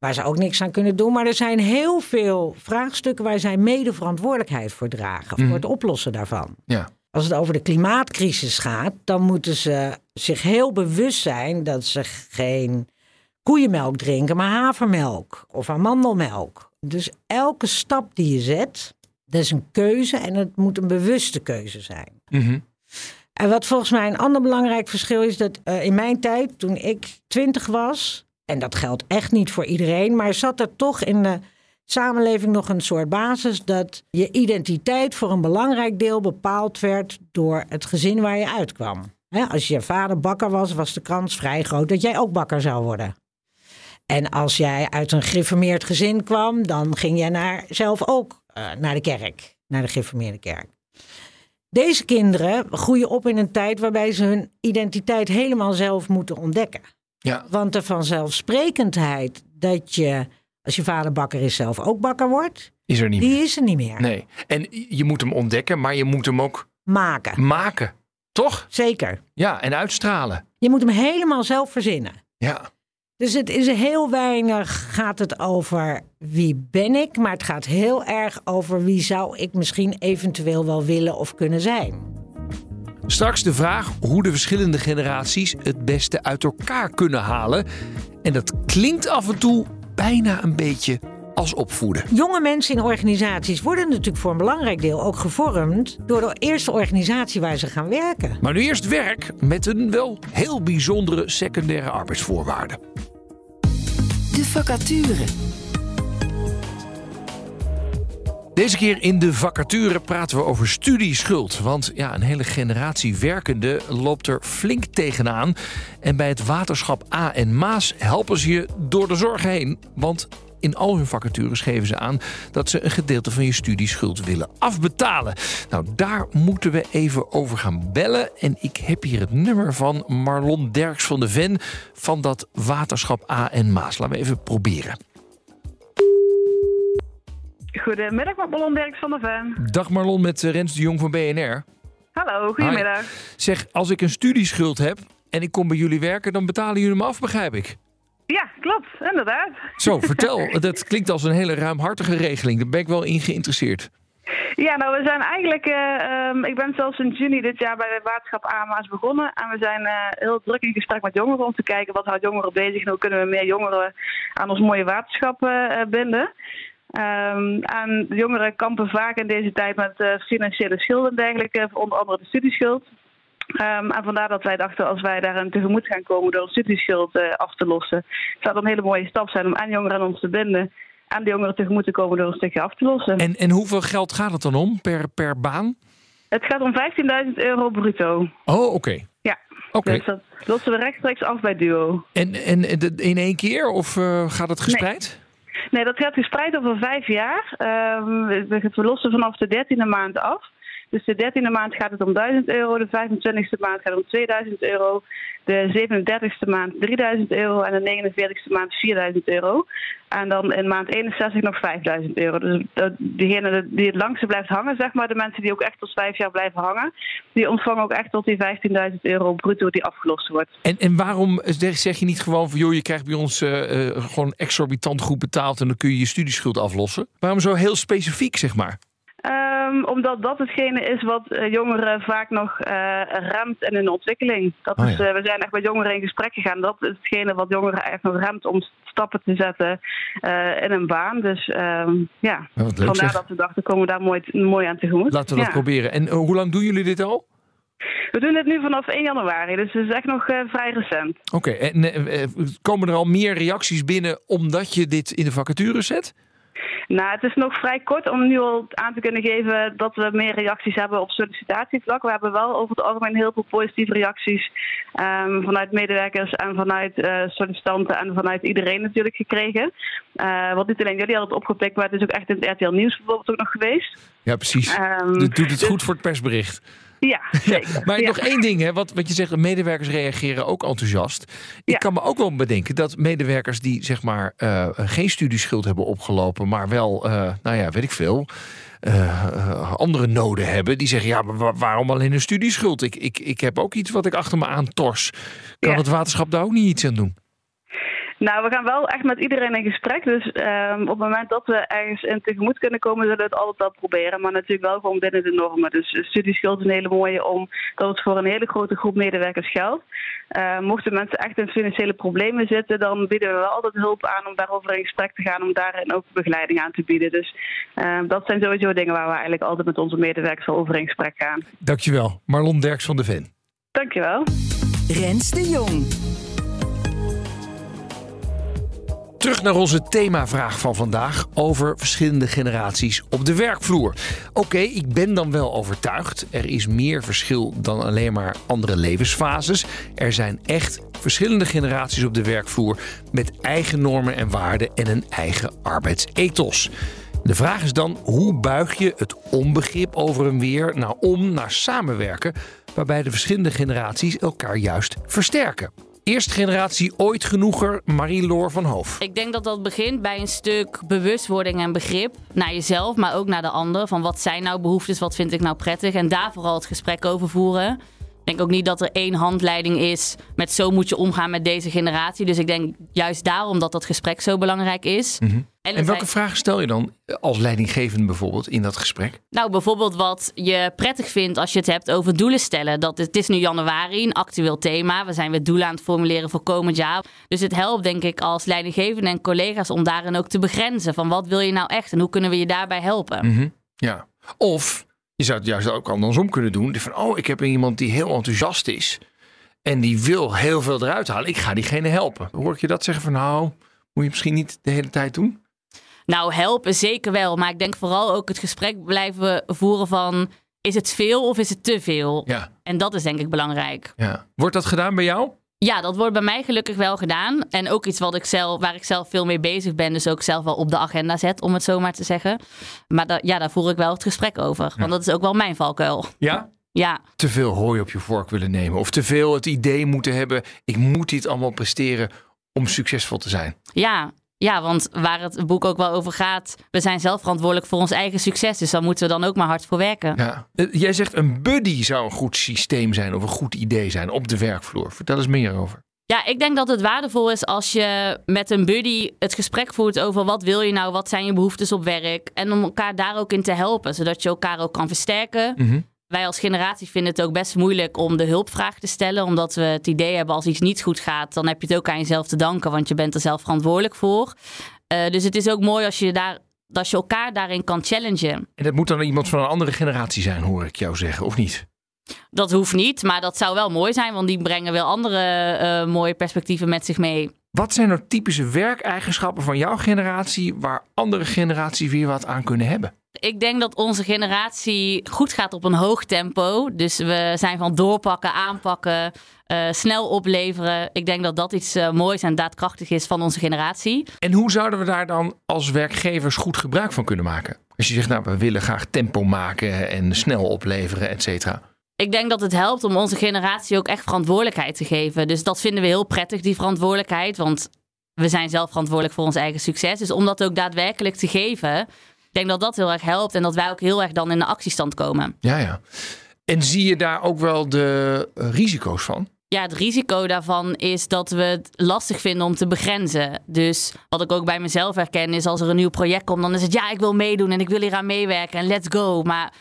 waar ze ook niks aan kunnen doen. Maar er zijn heel veel vraagstukken waar zij mede verantwoordelijkheid voor dragen. Mhm. Voor het oplossen daarvan. Ja. Als het over de klimaatcrisis gaat, dan moeten ze zich heel bewust zijn dat ze geen koeienmelk drinken, maar havermelk of amandelmelk. Dus elke stap die je zet, dat is een keuze en het moet een bewuste keuze zijn. Mhm. En wat volgens mij een ander belangrijk verschil is dat uh, in mijn tijd, toen ik twintig was, en dat geldt echt niet voor iedereen, maar zat er toch in de samenleving nog een soort basis dat je identiteit voor een belangrijk deel bepaald werd door het gezin waar je uitkwam. Als je vader bakker was, was de kans vrij groot dat jij ook bakker zou worden. En als jij uit een gereformeerd gezin kwam, dan ging jij naar, zelf ook uh, naar de kerk, naar de gereformeerde kerk. Deze kinderen groeien op in een tijd waarbij ze hun identiteit helemaal zelf moeten ontdekken. Ja. Want de vanzelfsprekendheid dat je, als je vader bakker is, zelf ook bakker wordt, Is er niet die meer. is er niet meer. Nee. En je moet hem ontdekken, maar je moet hem ook Maken, maken. Toch? zeker. Ja, en uitstralen. Je moet hem helemaal zelf verzinnen. Ja. Dus het is heel weinig gaat het over wie ben ik, maar het gaat heel erg over wie zou ik misschien eventueel wel willen of kunnen zijn. Straks de vraag hoe de verschillende generaties het beste uit elkaar kunnen halen. En dat klinkt af en toe bijna een beetje als opvoeden. Jonge mensen in organisaties worden natuurlijk voor een belangrijk deel ook gevormd door de eerste organisatie waar ze gaan werken. Maar nu eerst werk met een wel heel bijzondere secundaire arbeidsvoorwaarde. De vacature. Deze keer in de vacature praten we over studieschuld. Want ja, een hele generatie werkenden loopt er flink tegenaan. En bij het waterschap A en Maas helpen ze je door de zorg heen. Want in al hun vacatures geven ze aan dat ze een gedeelte van je studieschuld willen afbetalen. Nou, daar moeten we even over gaan bellen. En ik heb hier het nummer van Marlon Derks van de Ven van dat waterschap A en Maas. Laten we even proberen. Goedemiddag, met Ballon Dirks van de Ven. Dag Marlon met eh, Rens de Jong van BNR. Hallo, goedemiddag. Zeg, als ik een studieschuld heb en ik kom bij jullie werken, dan betalen jullie me af, begrijp ik. Ja, klopt, inderdaad. Zo, vertel. Dat klinkt als een hele ruimhartige regeling. Daar ben ik wel in geïnteresseerd. Ja, nou, we zijn eigenlijk... eh, ehm, ik ben zelfs in juni dit jaar bij het waterschap AMA's begonnen. En we zijn eh, heel druk in gesprek met jongeren om te kijken wat houdt jongeren bezig en hoe kunnen we meer jongeren aan ons mooie waterschap binden. Ehm, en de jongeren kampen vaak in deze tijd met eh, financiële schulden en dergelijke, onder andere de studieschuld. Ehm, en vandaar dat wij dachten, als wij daar een tegemoet gaan komen door een studieschuld eh, af te lossen, zou dat een hele mooie stap zijn om aan jongeren aan ons te binden. En de jongeren tegemoet te komen door een stukje af te lossen. En, en hoeveel geld gaat het dan om per, per baan? Het gaat om 15.000 euro bruto. Oh, oké. Ja, Oké. dus dat lossen we rechtstreeks af bij Duo. En, en in één keer of eh, gaat het gespreid? Nee, dat gaat gespreid over vijf jaar. We, we lossen vanaf de dertiende maand af. Dus de dertiende maand gaat het om 1000 euro, de 25e maand gaat het om 2000 euro, de 37e maand 3000 euro en de 49e maand 4000 euro. En dan in maand 61 nog 5000 euro. Dus dat- die het langste blijft hangen, zeg maar, de mensen die ook echt tot vijf jaar blijven hangen, die ontvangen ook echt tot die 15.000 euro bruto die afgelost wordt. En, en waarom zeg zeg je niet gewoon van... joh, je krijgt bij ons eh, eh, gewoon exorbitant goed betaald... en dan kun je je studieschuld aflossen? Waarom zo heel specifiek, zeg maar? Ehm, omdat dat hetgene is wat eh, jongeren vaak nog eh, remt in hun ontwikkeling. Dat Oh is, ja. eh, we zijn echt met jongeren in gesprek gegaan. Dat is hetgene wat jongeren echt nog remt om stappen te zetten in een baan. Dus ehm, ja, Ja, leuk, vandaar zeg. dat we dachten, komen we daar mooi, mooi aan tegemoet. Laten we dat proberen. En hoe lang doen jullie dit al? We doen dit nu vanaf 1 januari, dus het is echt nog vrij recent. Oké, en komen er al meer reacties binnen omdat je dit in de vacature zet? Nou, het is nog vrij kort om nu al aan te kunnen geven dat we meer reacties hebben op sollicitatievlak. We hebben wel over het algemeen heel veel positieve reacties ehm, vanuit medewerkers en vanuit eh, sollicitanten en vanuit iedereen natuurlijk gekregen. Eh wat niet alleen jullie hadden opgepikt, maar het is ook echt in het RTL Nieuws bijvoorbeeld ook nog geweest. Ja, precies. Ehm, Dat doet het dus- goed voor het persbericht. Ja, zeker. Maar nog één ding, hè, wat, wat je zegt, medewerkers reageren ook enthousiast. Ik kan me ook wel bedenken dat medewerkers die zeg maar eh, geen studieschuld hebben opgelopen, maar wel, eh, nou ja, weet ik veel, eh, andere noden hebben, die zeggen, ja, maar wa- waarom alleen een studieschuld? Ik, ik, ik heb ook iets wat ik achter me aan tors. Kan Ja. het waterschap daar ook niet iets aan doen? Nou, we gaan wel echt met iedereen in gesprek. Dus ehm, op het moment dat we ergens in tegemoet kunnen komen, zullen we het altijd wel proberen. Maar natuurlijk wel gewoon binnen de normen. Dus eh, studieschuld is een hele mooie, omdat het voor een hele grote groep medewerkers geldt. Eh, mochten mensen echt in financiële problemen zitten, dan bieden we wel altijd hulp aan om daarover in gesprek te gaan, om daarin ook begeleiding aan te bieden. Dus ehm, dat zijn sowieso dingen waar we eigenlijk altijd met onze medewerkers over in gesprek gaan. Dankjewel, Marlon Derks van de Ven. Dankjewel. Rens de Jong. Terug naar onze themavraag van vandaag over verschillende generaties op de werkvloer. Oké, ik ben dan wel overtuigd. Er is meer verschil dan alleen maar andere levensfases. Er zijn echt verschillende generaties op de werkvloer met eigen normen en waarden en een eigen arbeidsethos. De vraag is dan, hoe buig je het onbegrip over en weer naar om naar samenwerken, waarbij de verschillende generaties elkaar juist versterken? Eerste generatie ooit genoeger, Marie-Loor van Hoof. Ik denk dat dat begint bij een stuk bewustwording en begrip naar jezelf, maar ook naar de ander. Van wat zijn nou behoeftes, wat vind ik nou prettig en daar vooral het gesprek over voeren. Ik denk ook niet dat er één handleiding is met zo moet je omgaan met deze generatie. Dus ik denk juist daarom dat dat gesprek zo belangrijk is. Mhm. En welke vragen stel je dan als leidinggevende bijvoorbeeld in dat gesprek? Nou, bijvoorbeeld wat je prettig vindt als je het hebt over doelen stellen. Dat het is nu januari, een actueel thema. We zijn weer doelen aan het formuleren voor komend jaar. Dus het helpt denk ik als leidinggevende en collega's om daarin ook te begrenzen. Van wat wil je nou echt en hoe kunnen we je daarbij helpen? Mhm. Ja. Of je zou het juist ook andersom kunnen doen. Van, oh, ik heb iemand die heel enthousiast is. En die wil heel veel eruit halen. Ik ga diegene helpen. Hoor ik je dat zeggen van nou, moet je misschien niet de hele tijd doen? Nou, helpen zeker wel. Maar ik denk vooral ook het gesprek blijven voeren van... is het veel of is het te veel? Ja. En dat is denk ik belangrijk. ja. Wordt dat gedaan bij jou? Ja, dat wordt bij mij gelukkig wel gedaan. En ook iets wat ik zelf, waar ik zelf veel mee bezig ben. Dus ook zelf wel op de agenda zet, om het zo maar te zeggen. Maar da- ja, daar voer ik wel het gesprek over. Want dat is ook wel mijn valkuil. Ja. Ja, Te veel hooi op je vork willen nemen. Of te veel het idee moeten hebben. Ik moet dit allemaal presteren om succesvol te zijn. ja, ja, want waar het boek ook wel over gaat... we zijn zelf verantwoordelijk voor ons eigen succes. Dus dan moeten we dan ook maar hard voor werken. Ja. Eh, Jij zegt een buddy zou een goed systeem zijn of een goed idee zijn op de werkvloer. Vertel eens meer over. Ja, ik denk dat het waardevol is als je met een buddy het gesprek voert over wat wil je nou, wat zijn je behoeftes op werk. En om elkaar daar ook in te helpen, zodat je elkaar ook kan versterken. Mhm. Wij als generatie vinden het ook best moeilijk om de hulpvraag te stellen, omdat we het idee hebben als iets niet goed gaat, dan heb je het ook aan jezelf te danken, want je bent er zelf verantwoordelijk voor. Eh, dus het is ook mooi als je, daar, als je elkaar daarin kan challengen. En dat moet dan iemand van een andere generatie zijn, hoor ik jou zeggen, of niet? Dat hoeft niet, maar dat zou wel mooi zijn, want die brengen wel andere eh, mooie perspectieven met zich mee. Wat zijn nou typische werkeigenschappen van jouw generatie waar andere generaties weer wat aan kunnen hebben? Ik denk dat onze generatie goed gaat op een hoog tempo. Dus we zijn van doorpakken, aanpakken, eh, snel opleveren. Ik denk dat dat iets eh, moois en daadkrachtig is van onze generatie. En hoe zouden we daar dan als werkgevers goed gebruik van kunnen maken? Als je zegt, nou, we willen graag tempo maken en snel opleveren, et cetera. Ik denk dat het helpt om onze generatie ook echt verantwoordelijkheid te geven. Dus dat vinden we heel prettig, die verantwoordelijkheid. Want we zijn zelf verantwoordelijk voor ons eigen succes. Dus om dat ook daadwerkelijk te geven, ik denk dat dat heel erg helpt. En dat wij ook heel erg dan in de actiestand komen. Ja, ja. En zie je daar ook wel de risico's van? Ja, het risico daarvan is dat we het lastig vinden om te begrenzen. Dus wat ik ook bij mezelf herken is als er een nieuw project komt, dan is het ja, ik wil meedoen en ik wil hier aan meewerken en let's go. Maar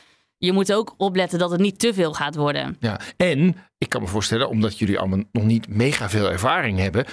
je moet ook opletten dat het niet te veel gaat worden. Ja. En ik kan me voorstellen, omdat jullie allemaal nog niet mega veel ervaring hebben,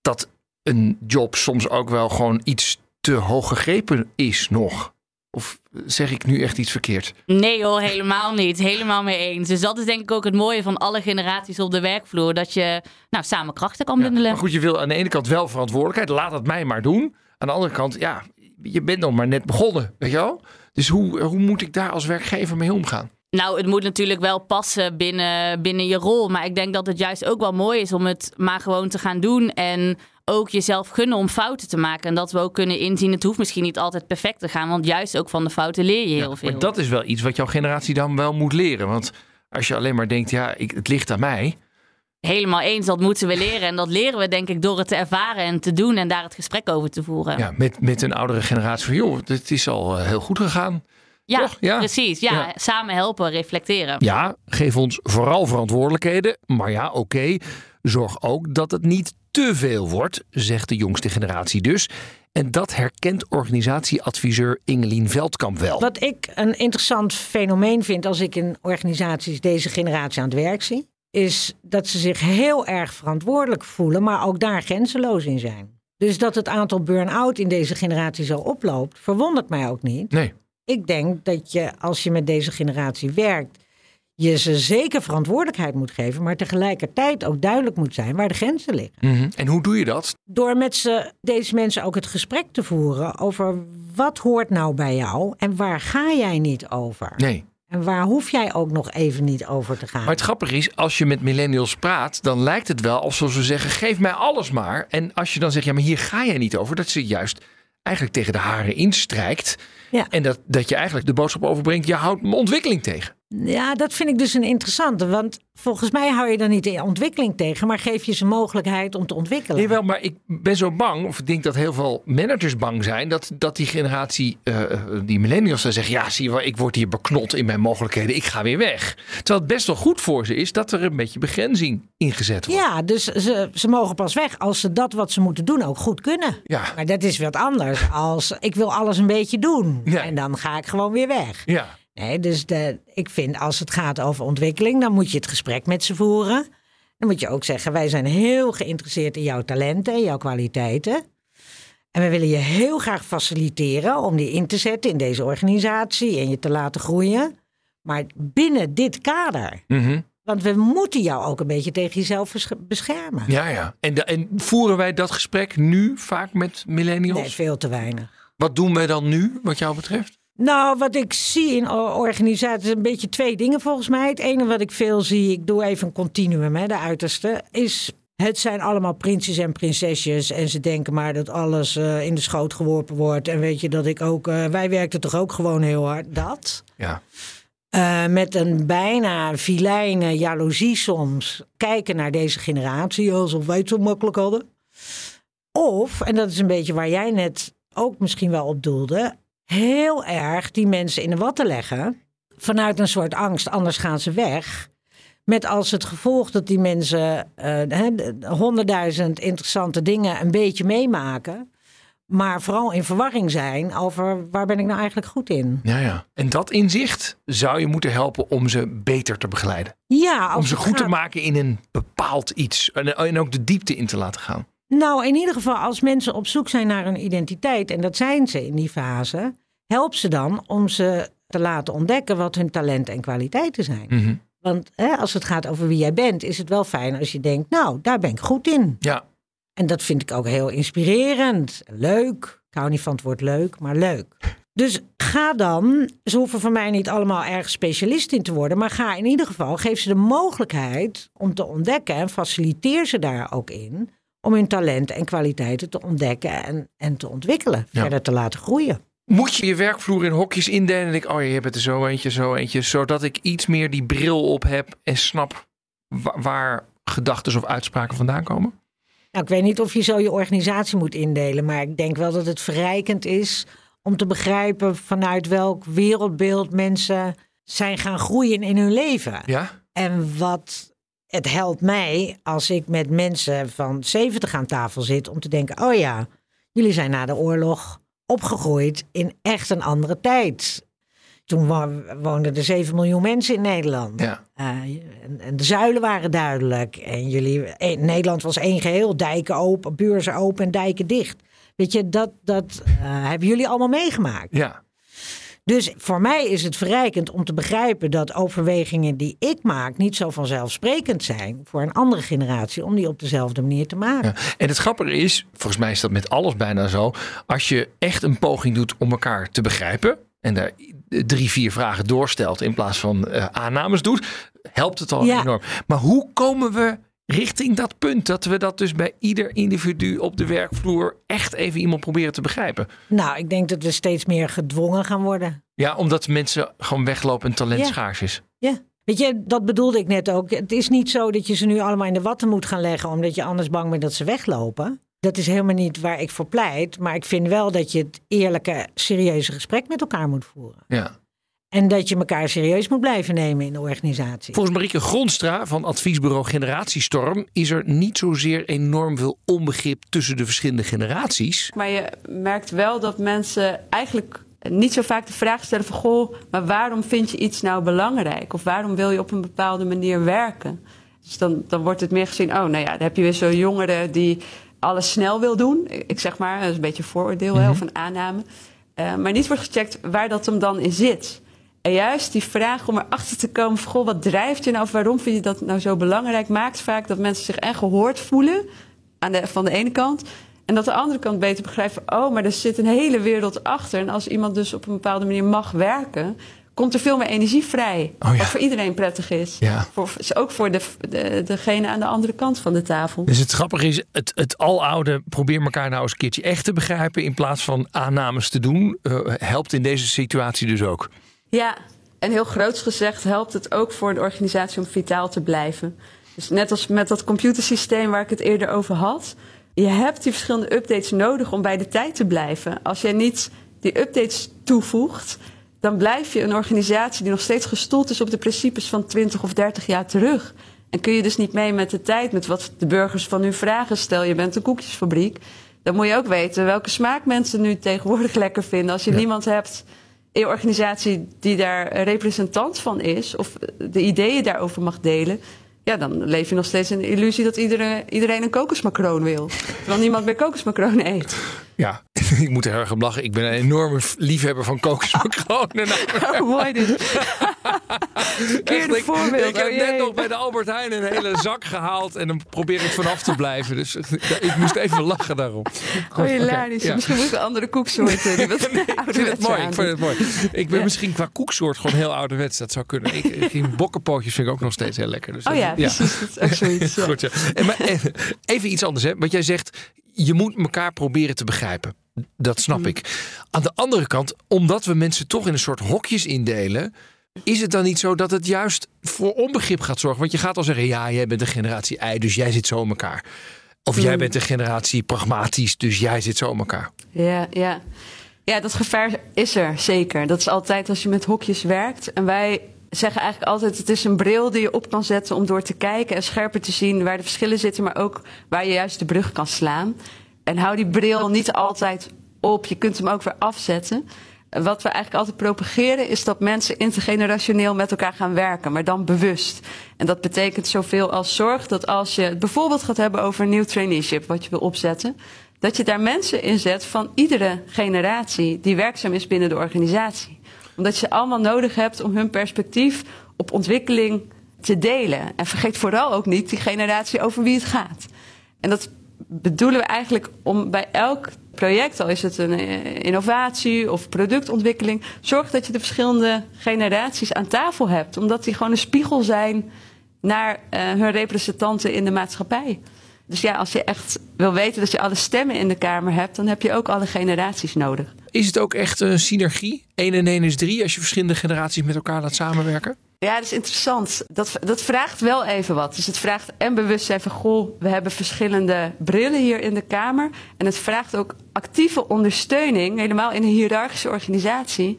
dat een job soms ook wel gewoon iets te hoog gegrepen is nog. Of zeg ik nu echt iets verkeerd? Nee hoor, helemaal niet. Helemaal mee eens. Dus dat is denk ik ook het mooie van alle generaties op de werkvloer. Dat je nou, samen krachten kan Ja, bundelen. maar goed, je wil aan de ene kant wel verantwoordelijkheid. Laat het mij maar doen. Aan de andere kant, ja, je bent nog maar net begonnen, weet je wel? Dus hoe, hoe moet ik daar als werkgever mee omgaan? Nou, het moet natuurlijk wel passen binnen, binnen je rol. Maar ik denk dat het juist ook wel mooi is om het maar gewoon te gaan doen. En ook jezelf gunnen om fouten te maken. En dat we ook kunnen inzien, het hoeft misschien niet altijd perfect te gaan. Want juist ook van de fouten leer je heel Ja, veel. Maar dat is wel iets wat jouw generatie dan wel moet leren. Want als je alleen maar denkt, ja, ik, het ligt aan mij. Helemaal eens, dat moeten we leren. En dat leren we denk ik door het te ervaren en te doen. En daar het gesprek over te voeren. Ja, met, met een oudere generatie van, joh, het is al eh, heel goed gegaan. Ja, Toch? Ja. precies. Ja, Ja. samen helpen, reflecteren. Ja, geef ons vooral verantwoordelijkheden. Maar ja, oké, zorg ook dat het niet te veel wordt, zegt de jongste generatie dus. En dat herkent organisatieadviseur Ingelien Veldkamp wel. Wat ik een interessant fenomeen vind als ik in organisaties deze generatie aan het werk zie, is dat ze zich heel erg verantwoordelijk voelen, maar ook daar grenzeloos in zijn. Dus dat het aantal burn-out in deze generatie zo oploopt, verwondert mij ook niet. Nee. Ik denk dat je, als je met deze generatie werkt, je ze zeker verantwoordelijkheid moet geven, maar tegelijkertijd ook duidelijk moet zijn waar de grenzen liggen. Mhm. En hoe doe je dat? Door met ze, deze mensen ook het gesprek te voeren over wat hoort nou bij jou en waar ga jij niet over? Nee. En waar hoef jij ook nog even niet over te gaan? Maar het grappige is, als je met millennials praat, dan lijkt het wel alsof ze zeggen: geef mij alles maar. En als je dan zegt: ja, maar hier ga jij niet over, dat ze juist eigenlijk tegen de haren instrijkt. Ja. En dat, dat je eigenlijk de boodschap overbrengt, je houdt ontwikkeling tegen. Ja, dat vind ik dus een interessante. Want volgens mij hou je dan niet de ontwikkeling tegen, maar geef je ze mogelijkheid om te ontwikkelen. Jawel, maar ik ben zo bang, of ik denk dat heel veel managers bang zijn, dat, dat die generatie, eh, die millennials, dan zeggen: Ja, zie je wel, ik word hier beknot in mijn mogelijkheden, ik ga weer weg. Terwijl het best wel goed voor ze is dat er een beetje begrenzing ingezet wordt. Ja, dus ze, ze mogen pas weg als ze dat wat ze moeten doen ook goed kunnen. Ja. Maar dat is wat anders als ik wil alles een beetje doen Ja. en dan ga ik gewoon weer weg. Ja. Nee, dus de, ik vind als het gaat over ontwikkeling, dan moet je het gesprek met ze voeren. Dan moet je ook zeggen, wij zijn heel geïnteresseerd in jouw talenten en jouw kwaliteiten. En we willen je heel graag faciliteren om die in te zetten in deze organisatie en je te laten groeien. Maar binnen dit kader. Mhm. Want we moeten jou ook een beetje tegen jezelf beschermen. Ja, ja. En, de- en voeren wij dat gesprek nu vaak met millennials? Nee, veel te weinig. Wat doen wij dan nu, wat jou betreft? Nou, wat ik zie in organisaties, een beetje twee dingen volgens mij. Het ene wat ik veel zie, ik doe even een continuum, hè, de uiterste, is het zijn allemaal prinsjes en prinsesjes. En ze denken maar dat alles eh, in de schoot geworpen wordt. En weet je dat ik ook, eh, wij werkten toch ook gewoon heel hard. Dat. Ja. Eh, met een bijna vilijne jaloezie soms kijken naar deze generatie alsof wij het zo makkelijk hadden. Of, en dat is een beetje waar jij net ook misschien wel op doelde, heel erg die mensen in de watten leggen vanuit een soort angst, anders gaan ze weg. Met als het gevolg dat die mensen eh, honderdduizend interessante dingen een beetje meemaken. Maar vooral in verwarring zijn over waar ben ik nou eigenlijk goed in. Ja, ja. En dat inzicht zou je moeten helpen om ze beter te begeleiden. Ja, Om ze goed te maken in een bepaald iets. En, en ook de diepte in te laten gaan. Nou, in ieder geval, als mensen op zoek zijn naar hun identiteit, en dat zijn ze in die fase, help ze dan om ze te laten ontdekken wat hun talenten en kwaliteiten zijn. Mhm. Want hè, als het gaat over wie jij bent, is het wel fijn als je denkt, nou, daar ben ik goed in. Ja. En dat vind ik ook heel inspirerend. Leuk. Ik hou niet van het woord leuk, maar leuk. Dus ga dan, ze hoeven van mij niet allemaal erg specialist in te worden, maar ga in ieder geval, geef ze de mogelijkheid om te ontdekken en faciliteer ze daar ook in om hun talenten en kwaliteiten te ontdekken en, en te ontwikkelen, Ja. verder te laten groeien. Moet je je werkvloer in hokjes indelen en denk oh je hebt er zo eentje, zo eentje. Zodat ik iets meer die bril op heb en snap wa- waar gedachten of uitspraken vandaan komen? Nou, ik weet niet of je zo je organisatie moet indelen, maar ik denk wel dat het verrijkend is om te begrijpen vanuit welk wereldbeeld mensen zijn gaan groeien in hun leven. Ja? En wat het helpt mij als ik met mensen van 70 aan tafel zit om te denken: oh ja, jullie zijn na de oorlog opgegroeid in echt een andere tijd. Toen woonden er 7 miljoen mensen in Nederland. Ja. Eh, en, en de zuilen waren duidelijk. En jullie, eh, Nederland was één geheel. Dijken open, beurzen open en dijken dicht. Weet je, dat, dat eh, hebben jullie allemaal meegemaakt. Ja. Dus voor mij is het verrijkend om te begrijpen dat overwegingen die ik maak niet zo vanzelfsprekend zijn voor een andere generatie om die op dezelfde manier te maken. Ja. En het grappige is, volgens mij is dat met alles bijna zo. Als je echt een poging doet om elkaar te begrijpen. En daar drie, vier vragen doorstelt in plaats van eh, aannames doet. Helpt het al Ja. enorm. Maar hoe komen we richting dat punt? Dat we dat dus bij ieder individu op de werkvloer echt even iemand proberen te begrijpen. Nou, ik denk dat we steeds meer gedwongen gaan worden. Ja, omdat mensen gewoon weglopen en talent Ja. schaars is. Ja. Weet je, dat bedoelde ik net ook. Het is niet zo dat je ze nu allemaal in de watten moet gaan leggen, omdat je anders bang bent dat ze weglopen. Dat is helemaal niet waar ik voor pleit. Maar ik vind wel dat je het eerlijke, serieuze gesprek met elkaar moet voeren. Ja. En dat je elkaar serieus moet blijven nemen in de organisatie. Volgens Marieke Grondstra van adviesbureau Generatiestorm is er niet zozeer enorm veel onbegrip tussen de verschillende generaties. Maar je merkt wel dat mensen eigenlijk niet zo vaak de vraag stellen van... goh, maar waarom vind je iets nou belangrijk? Of waarom wil je op een bepaalde manier werken? Dus dan, dan wordt het meer gezien... oh, nou ja, dan heb je weer zo'n jongere die alles snel wil doen. Ik zeg maar, dat is een beetje een vooroordeel hè, of een aanname. Eh, maar niet wordt gecheckt waar dat hem dan in zit. En juist die vraag om erachter te komen van... goh, wat drijft je nou of waarom vind je dat nou zo belangrijk... maakt vaak dat mensen zich echt gehoord voelen aan de, van de ene kant... En dat de andere kant beter begrijpt van, oh, maar er zit een hele wereld achter. En als iemand dus op een bepaalde manier mag werken, komt er veel meer energie vrij. Oh ja. Wat voor iedereen prettig is. Ja. Voor, ook voor de, de, degene aan de andere kant van de tafel. Dus het grappige is, het, het aloude probeer elkaar nou eens een keertje echt te begrijpen in plaats van aannames te doen, eh, helpt in deze situatie dus ook. Ja, en heel groots gezegd helpt het ook voor een organisatie om vitaal te blijven. Dus net als met dat computersysteem waar ik het eerder over had. Je hebt die verschillende updates nodig om bij de tijd te blijven. Als jij niet die updates toevoegt, dan blijf je een organisatie die nog steeds gestoeld is op de principes van 20 of 30 jaar terug. En kun je dus niet mee met de tijd, met wat de burgers van u vragen. Stel, je bent een koekjesfabriek. Dan moet je ook weten welke smaak mensen nu tegenwoordig lekker vinden. Als je niemand hebt je organisatie die daar representant van is, of de ideeën daarover mag delen. Ja, dan leef je nog steeds in de illusie dat iedereen, iedereen een kokosmacroon wil. Terwijl niemand meer kokosmacroon eet. Ja, ik moet er erg om lachen. Ik ben een enorme liefhebber van kokosmacronen. Mooi dit. Ik, voorbeeld. ik heb oh net nog bij de Albert Heijn een hele zak gehaald en dan probeer ik vanaf te blijven. Dus ik moest even lachen daarom. Oh, hilarisch. Ja. Misschien moet ik een andere koeksoorten. Die wat Ik vind het mooi. Ik vind het mooi. Ik ben Ja. misschien qua koeksoort gewoon heel ouderwets. Dat zou kunnen. Ik, bokkenpootjes vind ik ook nog steeds heel lekker. Dus Oh ja, precies. Dat is ook zoiets. Goed, ja. En maar even, even iets anders. Hè. Want jij zegt, je moet elkaar proberen te begrijpen. Dat snap Mhm. ik. Aan de andere kant, omdat we mensen toch in een soort hokjes indelen... is het dan niet zo dat het juist voor onbegrip gaat zorgen? Want je gaat al zeggen, ja, jij bent de generatie I, dus jij zit zo in elkaar. Of jij Mhm. bent de generatie pragmatisch, dus jij zit zo in elkaar. Ja, ja. ja, dat gevaar is er zeker. Dat is altijd als je met hokjes werkt. En wij zeggen eigenlijk altijd: het is een bril die je op kan zetten om door te kijken en scherper te zien waar de verschillen zitten, maar ook waar je juist de brug kan slaan. En hou die bril niet altijd op. Je kunt hem ook weer afzetten. Wat we eigenlijk altijd propageren is dat mensen intergenerationeel met elkaar gaan werken, maar dan bewust. En dat betekent zoveel als zorg dat als je het bijvoorbeeld gaat hebben over een nieuw traineeship wat je wil opzetten, dat je daar mensen in zet van iedere generatie die werkzaam is binnen de organisatie. Omdat je allemaal nodig hebt om hun perspectief op ontwikkeling te delen. En vergeet vooral ook niet die generatie over wie het gaat. En dat bedoelen we eigenlijk om bij elk project, al is het een eh, innovatie of productontwikkeling, zorg dat je de verschillende generaties aan tafel hebt. Omdat die gewoon een spiegel zijn naar eh, hun representanten in de maatschappij. Dus ja, als je echt wil weten dat je alle stemmen in de Kamer hebt, dan heb je ook alle generaties nodig. Is het ook echt een synergie? 1 en 1 is 3 als je verschillende generaties met elkaar laat samenwerken? Ja, dat is interessant. Dat, dat vraagt wel even wat. Dus het vraagt en bewustzijn van, goh, we hebben verschillende brillen hier in de Kamer. En het vraagt ook actieve ondersteuning, helemaal in een hiërarchische organisatie,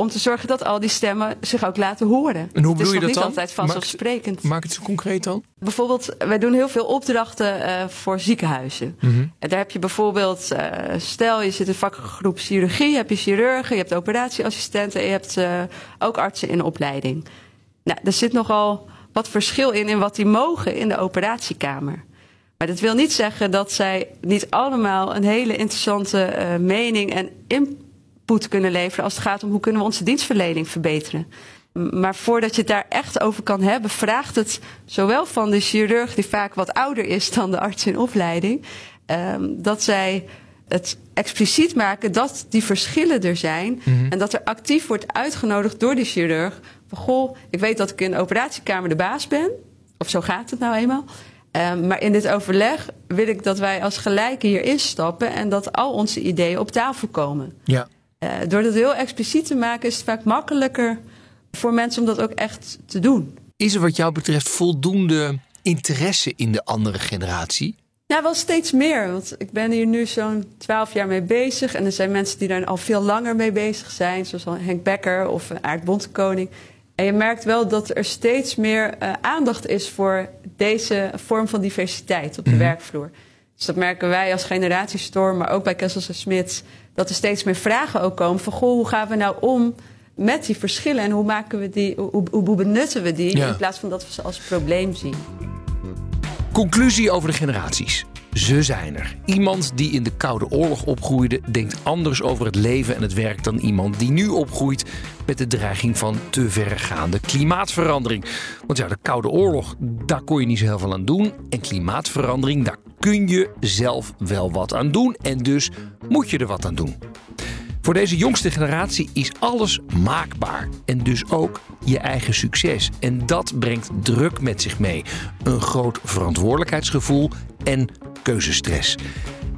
om te zorgen dat al die stemmen zich ook laten horen. En hoe het is bedoel je dat niet dan? altijd vanzelfsprekend. Maak het zo concreet dan. Bijvoorbeeld, wij doen heel veel opdrachten eh, voor ziekenhuizen. Mhm. En daar heb je bijvoorbeeld, eh, stel je zit in vakgroep chirurgie, heb je chirurgen, je hebt operatieassistenten en je hebt eh, ook artsen in opleiding. Nou, er zit nogal wat verschil in in wat die mogen in de operatiekamer. Maar dat wil niet zeggen dat zij niet allemaal een hele interessante mening en input kunnen leveren als het gaat om hoe kunnen we onze dienstverlening verbeteren. Maar voordat je het daar echt over kan hebben, vraagt het zowel van de chirurg, die vaak wat ouder is dan de arts in opleiding, ehm, dat zij het expliciet maken dat die verschillen er zijn. En dat er actief wordt uitgenodigd door die chirurg. Van goh, ik weet dat ik in de operatiekamer de baas ben. Of zo gaat het nou eenmaal. Ehm, maar in dit overleg wil ik dat wij als gelijken hier instappen en dat al onze ideeën op tafel komen. Ja. Eh, door dat heel expliciet te maken is het vaak makkelijker voor mensen om dat ook echt te doen. Is er wat jou betreft voldoende interesse in de andere generatie? Ja, wel steeds meer. Want ik ben hier nu zo'n twaalf jaar mee bezig. En er zijn mensen die daar al veel langer mee bezig zijn. Zoals al Henk Becker of Aart Bontekoning. En je merkt wel dat er steeds meer eh, aandacht is voor deze vorm van diversiteit op de werkvloer. Dus dat merken wij als generatiestorm, maar ook bij Kessels en Smits. Dat er steeds meer vragen ook komen van, goh, hoe gaan we nou om met die verschillen? En hoe, maken we die, hoe, benutten we die? Ja. In plaats van dat we ze als probleem zien. Conclusie over de generaties. Ze zijn er. Iemand die in de Koude Oorlog opgroeide, denkt anders over het leven en het werk dan iemand die nu opgroeit met de dreiging van te verregaande klimaatverandering. Want ja, de Koude Oorlog, daar kon je niet zo heel veel aan doen. En klimaatverandering, daar kun je zelf wel wat aan doen. En dus moet je er wat aan doen. Voor deze jongste generatie is alles maakbaar en dus ook je eigen succes. En dat brengt druk met zich mee, een groot verantwoordelijkheidsgevoel en keuzestress.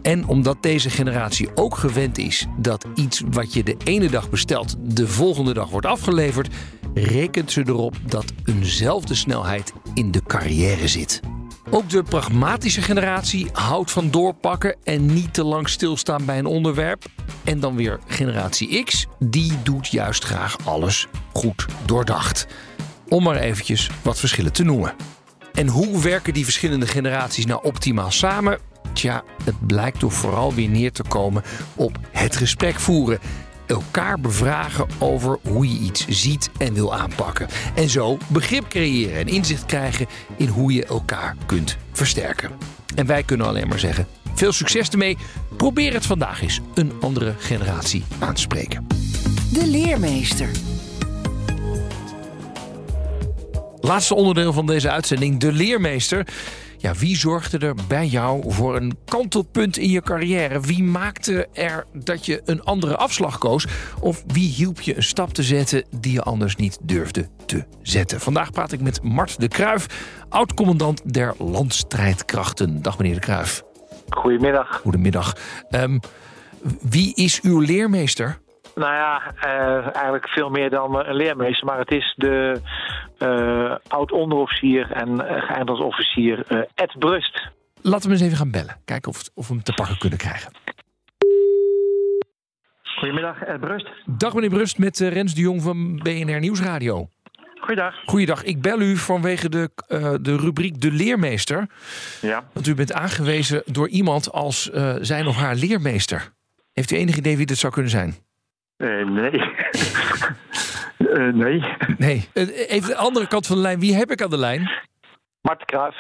En omdat deze generatie ook gewend is dat iets wat je de ene dag bestelt de volgende dag wordt afgeleverd, rekent ze erop dat eenzelfde snelheid in de carrière zit. Ook de pragmatische generatie houdt van doorpakken en niet te lang stilstaan bij een onderwerp. En dan weer generatie X, die doet juist graag alles goed doordacht. Om maar eventjes wat verschillen te noemen. En hoe werken die verschillende generaties nou optimaal samen? Tja, het blijkt toch vooral weer neer te komen op het gesprek voeren elkaar bevragen over hoe je iets ziet en wil aanpakken. En zo begrip creëren en inzicht krijgen in hoe je elkaar kunt versterken. En wij kunnen alleen maar zeggen: veel succes ermee. Probeer het vandaag eens een andere generatie aan te spreken. De leermeester. Laatste onderdeel van deze uitzending, de leermeester. Ja, wie zorgde er bij jou voor een kantelpunt in je carrière? Wie maakte er dat je een andere afslag koos? Of wie hielp je een stap te zetten die je anders niet durfde te zetten? Vandaag praat ik met Mart de Kruif, oud-commandant der landstrijdkrachten. Dag meneer de Kruif. Goedemiddag. Goedemiddag. Um, wie is uw leermeester? Nou ja, uh, eigenlijk veel meer dan een leermeester. Maar het is de uh, oud-onderofficier en uh, geëindigd als officier Ed Brust. Laten we eens even gaan bellen. Kijken of, of we hem te pakken kunnen krijgen. Goedemiddag, Ed Brust. Dag meneer Brust, met Rens de Jong van BNR Nieuwsradio. Goeiedag. Goeiedag. Ik bel u vanwege de, uh, de rubriek De Leermeester. Ja. Want u bent aangewezen door iemand als uh, zijn of haar leermeester. Heeft u enig idee wie dit zou kunnen zijn? Uh, nee. nee. Nee. Even de andere kant van de lijn. Wie heb ik aan de lijn? Mart Kruijf.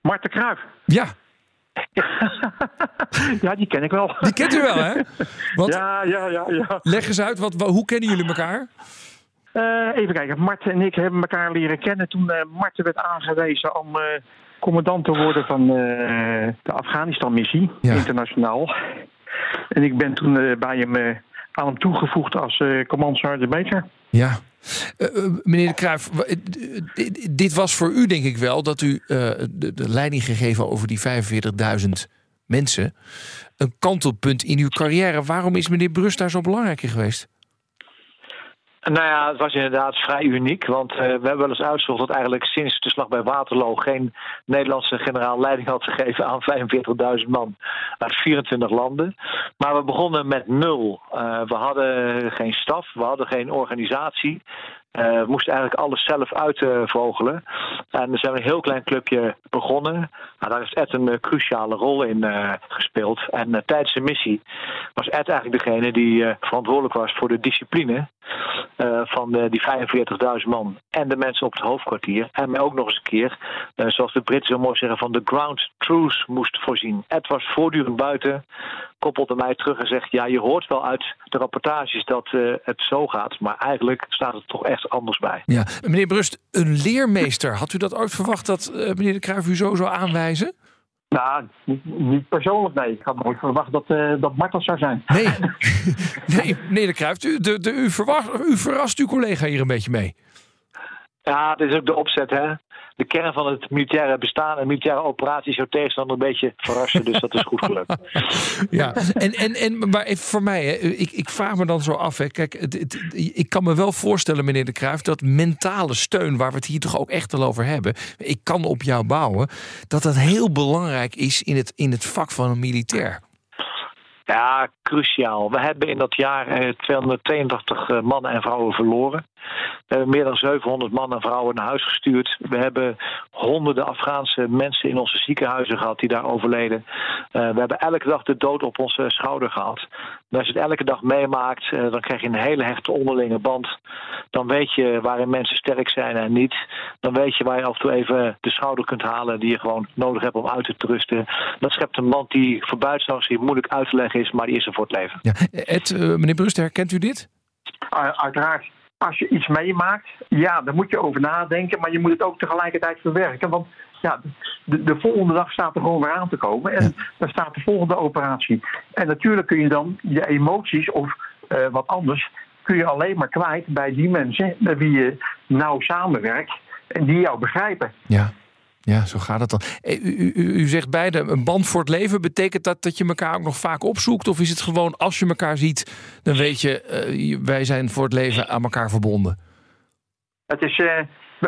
Mart de Kruijf. Ja. ja, die ken ik wel. Die kent u wel, hè? Want, ja, ja, ja, ja. Leg eens uit, wat, hoe kennen jullie elkaar? Uh, even kijken. Mart en ik hebben elkaar leren kennen toen uh, Mart werd aangewezen om commandant te worden van de Afghanistan-missie, ja. internationaal. En ik ben toen bij hem aan hem toegevoegd als uh, commandant major. Ja. meneer de Kruijf, dit was voor u denk ik wel dat u de, de, leiding gegeven over die 45.000 mensen. Een kantelpunt in uw carrière. Waarom is meneer Brust daar zo belangrijk in geweest? Nou ja, het was inderdaad vrij uniek. Want uh, we hebben wel eens uitgezocht dat eigenlijk sinds de slag bij Waterloo geen Nederlandse generaal leiding had gegeven aan 45.000 man uit 24 landen. Maar we begonnen met nul. Uh, we hadden geen staf, we hadden geen organisatie. We moesten eigenlijk alles zelf uitvogelen. en er zijn een heel klein clubje begonnen. Nou, daar heeft Ed een uh, cruciale rol in uh, gespeeld. En tijdens de missie was Ed eigenlijk degene die verantwoordelijk was voor de discipline van de, die 45.000 man. En de mensen op het hoofdkwartier. En mij ook nog eens een keer, zoals de Britten zo mooi zeggen, van de ground truth moest voorzien. Ed was voortdurend buiten, koppelde mij terug en zegt: Ja, je hoort wel uit de rapportages dat het zo gaat. Maar eigenlijk staat het toch echt anders bij. Ja, meneer Brust, een leermeester. Had u dat ooit verwacht dat uh, meneer de Kruijf u zo zou aanwijzen? Nou, niet, niet persoonlijk, nee. Ik had nooit verwacht dat, uh, dat Mart dat zou zijn. Nee, nee meneer de Kruijf, u, de, de, u, verwacht, u verrast uw collega hier een beetje mee. Ja, het is ook de opzet, hè. De kern van het militaire bestaan en militaire operaties zou tegenstander een beetje verrassen. Dus dat is goed gelukt. ja, en, en, en maar even voor mij, hè, ik, ik vraag me dan zo af. Hè, kijk, het, het, ik kan me wel voorstellen, meneer de Kruijf, dat mentale steun, waar we het hier toch ook echt al over hebben. Ik kan op jou bouwen. Dat dat heel belangrijk is in het, in het vak van een militair. Ja, cruciaal. We hebben in dat jaar eh, 282 eh, mannen en vrouwen verloren. We hebben meer dan 700 mannen en vrouwen naar huis gestuurd. We hebben honderden Afghaanse mensen in onze ziekenhuizen gehad die daar overleden. Uh, we hebben elke dag de dood op onze schouder gehad. En als je het elke dag meemaakt, uh, dan krijg je een hele hechte onderlinge band. Dan weet je waarin mensen sterk zijn en niet. Dan weet je waar je af en toe even de schouder kunt halen die je gewoon nodig hebt om uit te rusten. Dat schept een band die voor buitenstaanders hier moeilijk uit te leggen is, maar die is er voor het leven. Ja. Ed, uh, meneer Brust, herkent u dit? uiteraard als je iets meemaakt, ja, daar moet je over nadenken, maar je moet het ook tegelijkertijd verwerken. Want ja, de, de volgende dag staat er gewoon weer aan te komen en ja. dan staat de volgende operatie. En natuurlijk kun je dan je emoties of eh, wat anders kun je alleen maar kwijt bij die mensen met wie je nauw samenwerkt en die jou begrijpen. Ja. Ja, zo gaat het dan. Eh, U, u, u zegt beide een band voor het leven. Betekent dat dat je elkaar ook nog vaak opzoekt? Of is het gewoon als je elkaar ziet, dan weet je, eh, wij zijn voor het leven aan elkaar verbonden? Het is, eh,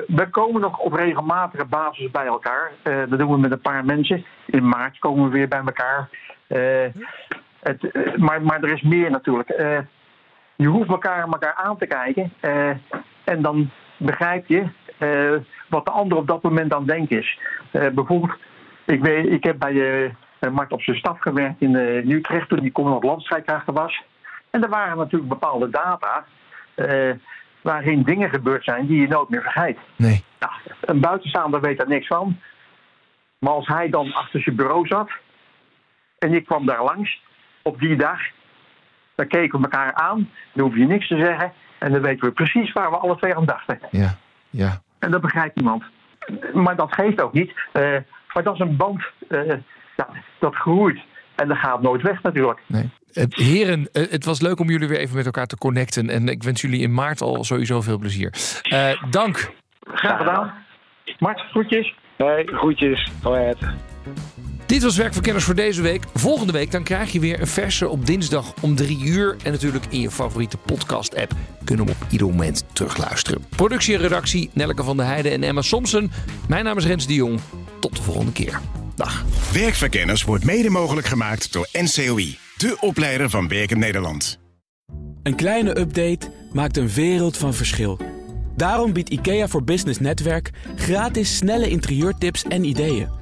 we, komen nog op regelmatige basis bij elkaar. Dat doen we met een paar mensen. In maart komen we weer bij elkaar. Het, maar, maar er is meer natuurlijk. Je hoeft elkaar elkaar aan te kijken. en dan begrijp je eh, wat de ander op dat moment aan het denken is. Eh, bijvoorbeeld, ik, weet, ik heb bij eh Mart op zijn staf gewerkt in, Utrecht toen die commandant landstrijdkrachten was. En er waren natuurlijk bepaalde data waarin dingen gebeurd zijn die je nooit meer vergeet. Nee. Nou, een buitenstaander weet daar niks van. Maar als hij dan achter zijn bureau zat en ik kwam daar langs op die dag, dan keken we elkaar aan, dan hoef je niks te zeggen en dan weten we precies waar we alle twee aan dachten. Ja, ja. En dat begrijpt niemand. Maar dat geeft ook niet. Eh, maar dat is een band eh, ja, dat groeit. En dat gaat nooit weg natuurlijk. Nee. Eh, Heren, het was leuk om jullie weer even met elkaar te connecten. En ik wens jullie in maart al sowieso veel plezier. Eh, dank. Graag gedaan. Mart, groetjes. Hey, groetjes. Hoi Ed. Dit was Werkverkenners voor deze week. Volgende week dan krijg je weer een verse op dinsdag om drie uur. En natuurlijk in je favoriete podcast-app kunnen we op ieder moment terugluisteren. Productie en redactie Nelleke van der Heijden en Emma Somsen. Mijn naam is Rens de Jong. Tot de volgende keer. Dag. Werkverkenners wordt mede mogelijk gemaakt door NCOI, de opleider van Werken Nederland. Een kleine update maakt een wereld van verschil. Daarom biedt IKEA voor Business Netwerk gratis snelle interieurtips en ideeën.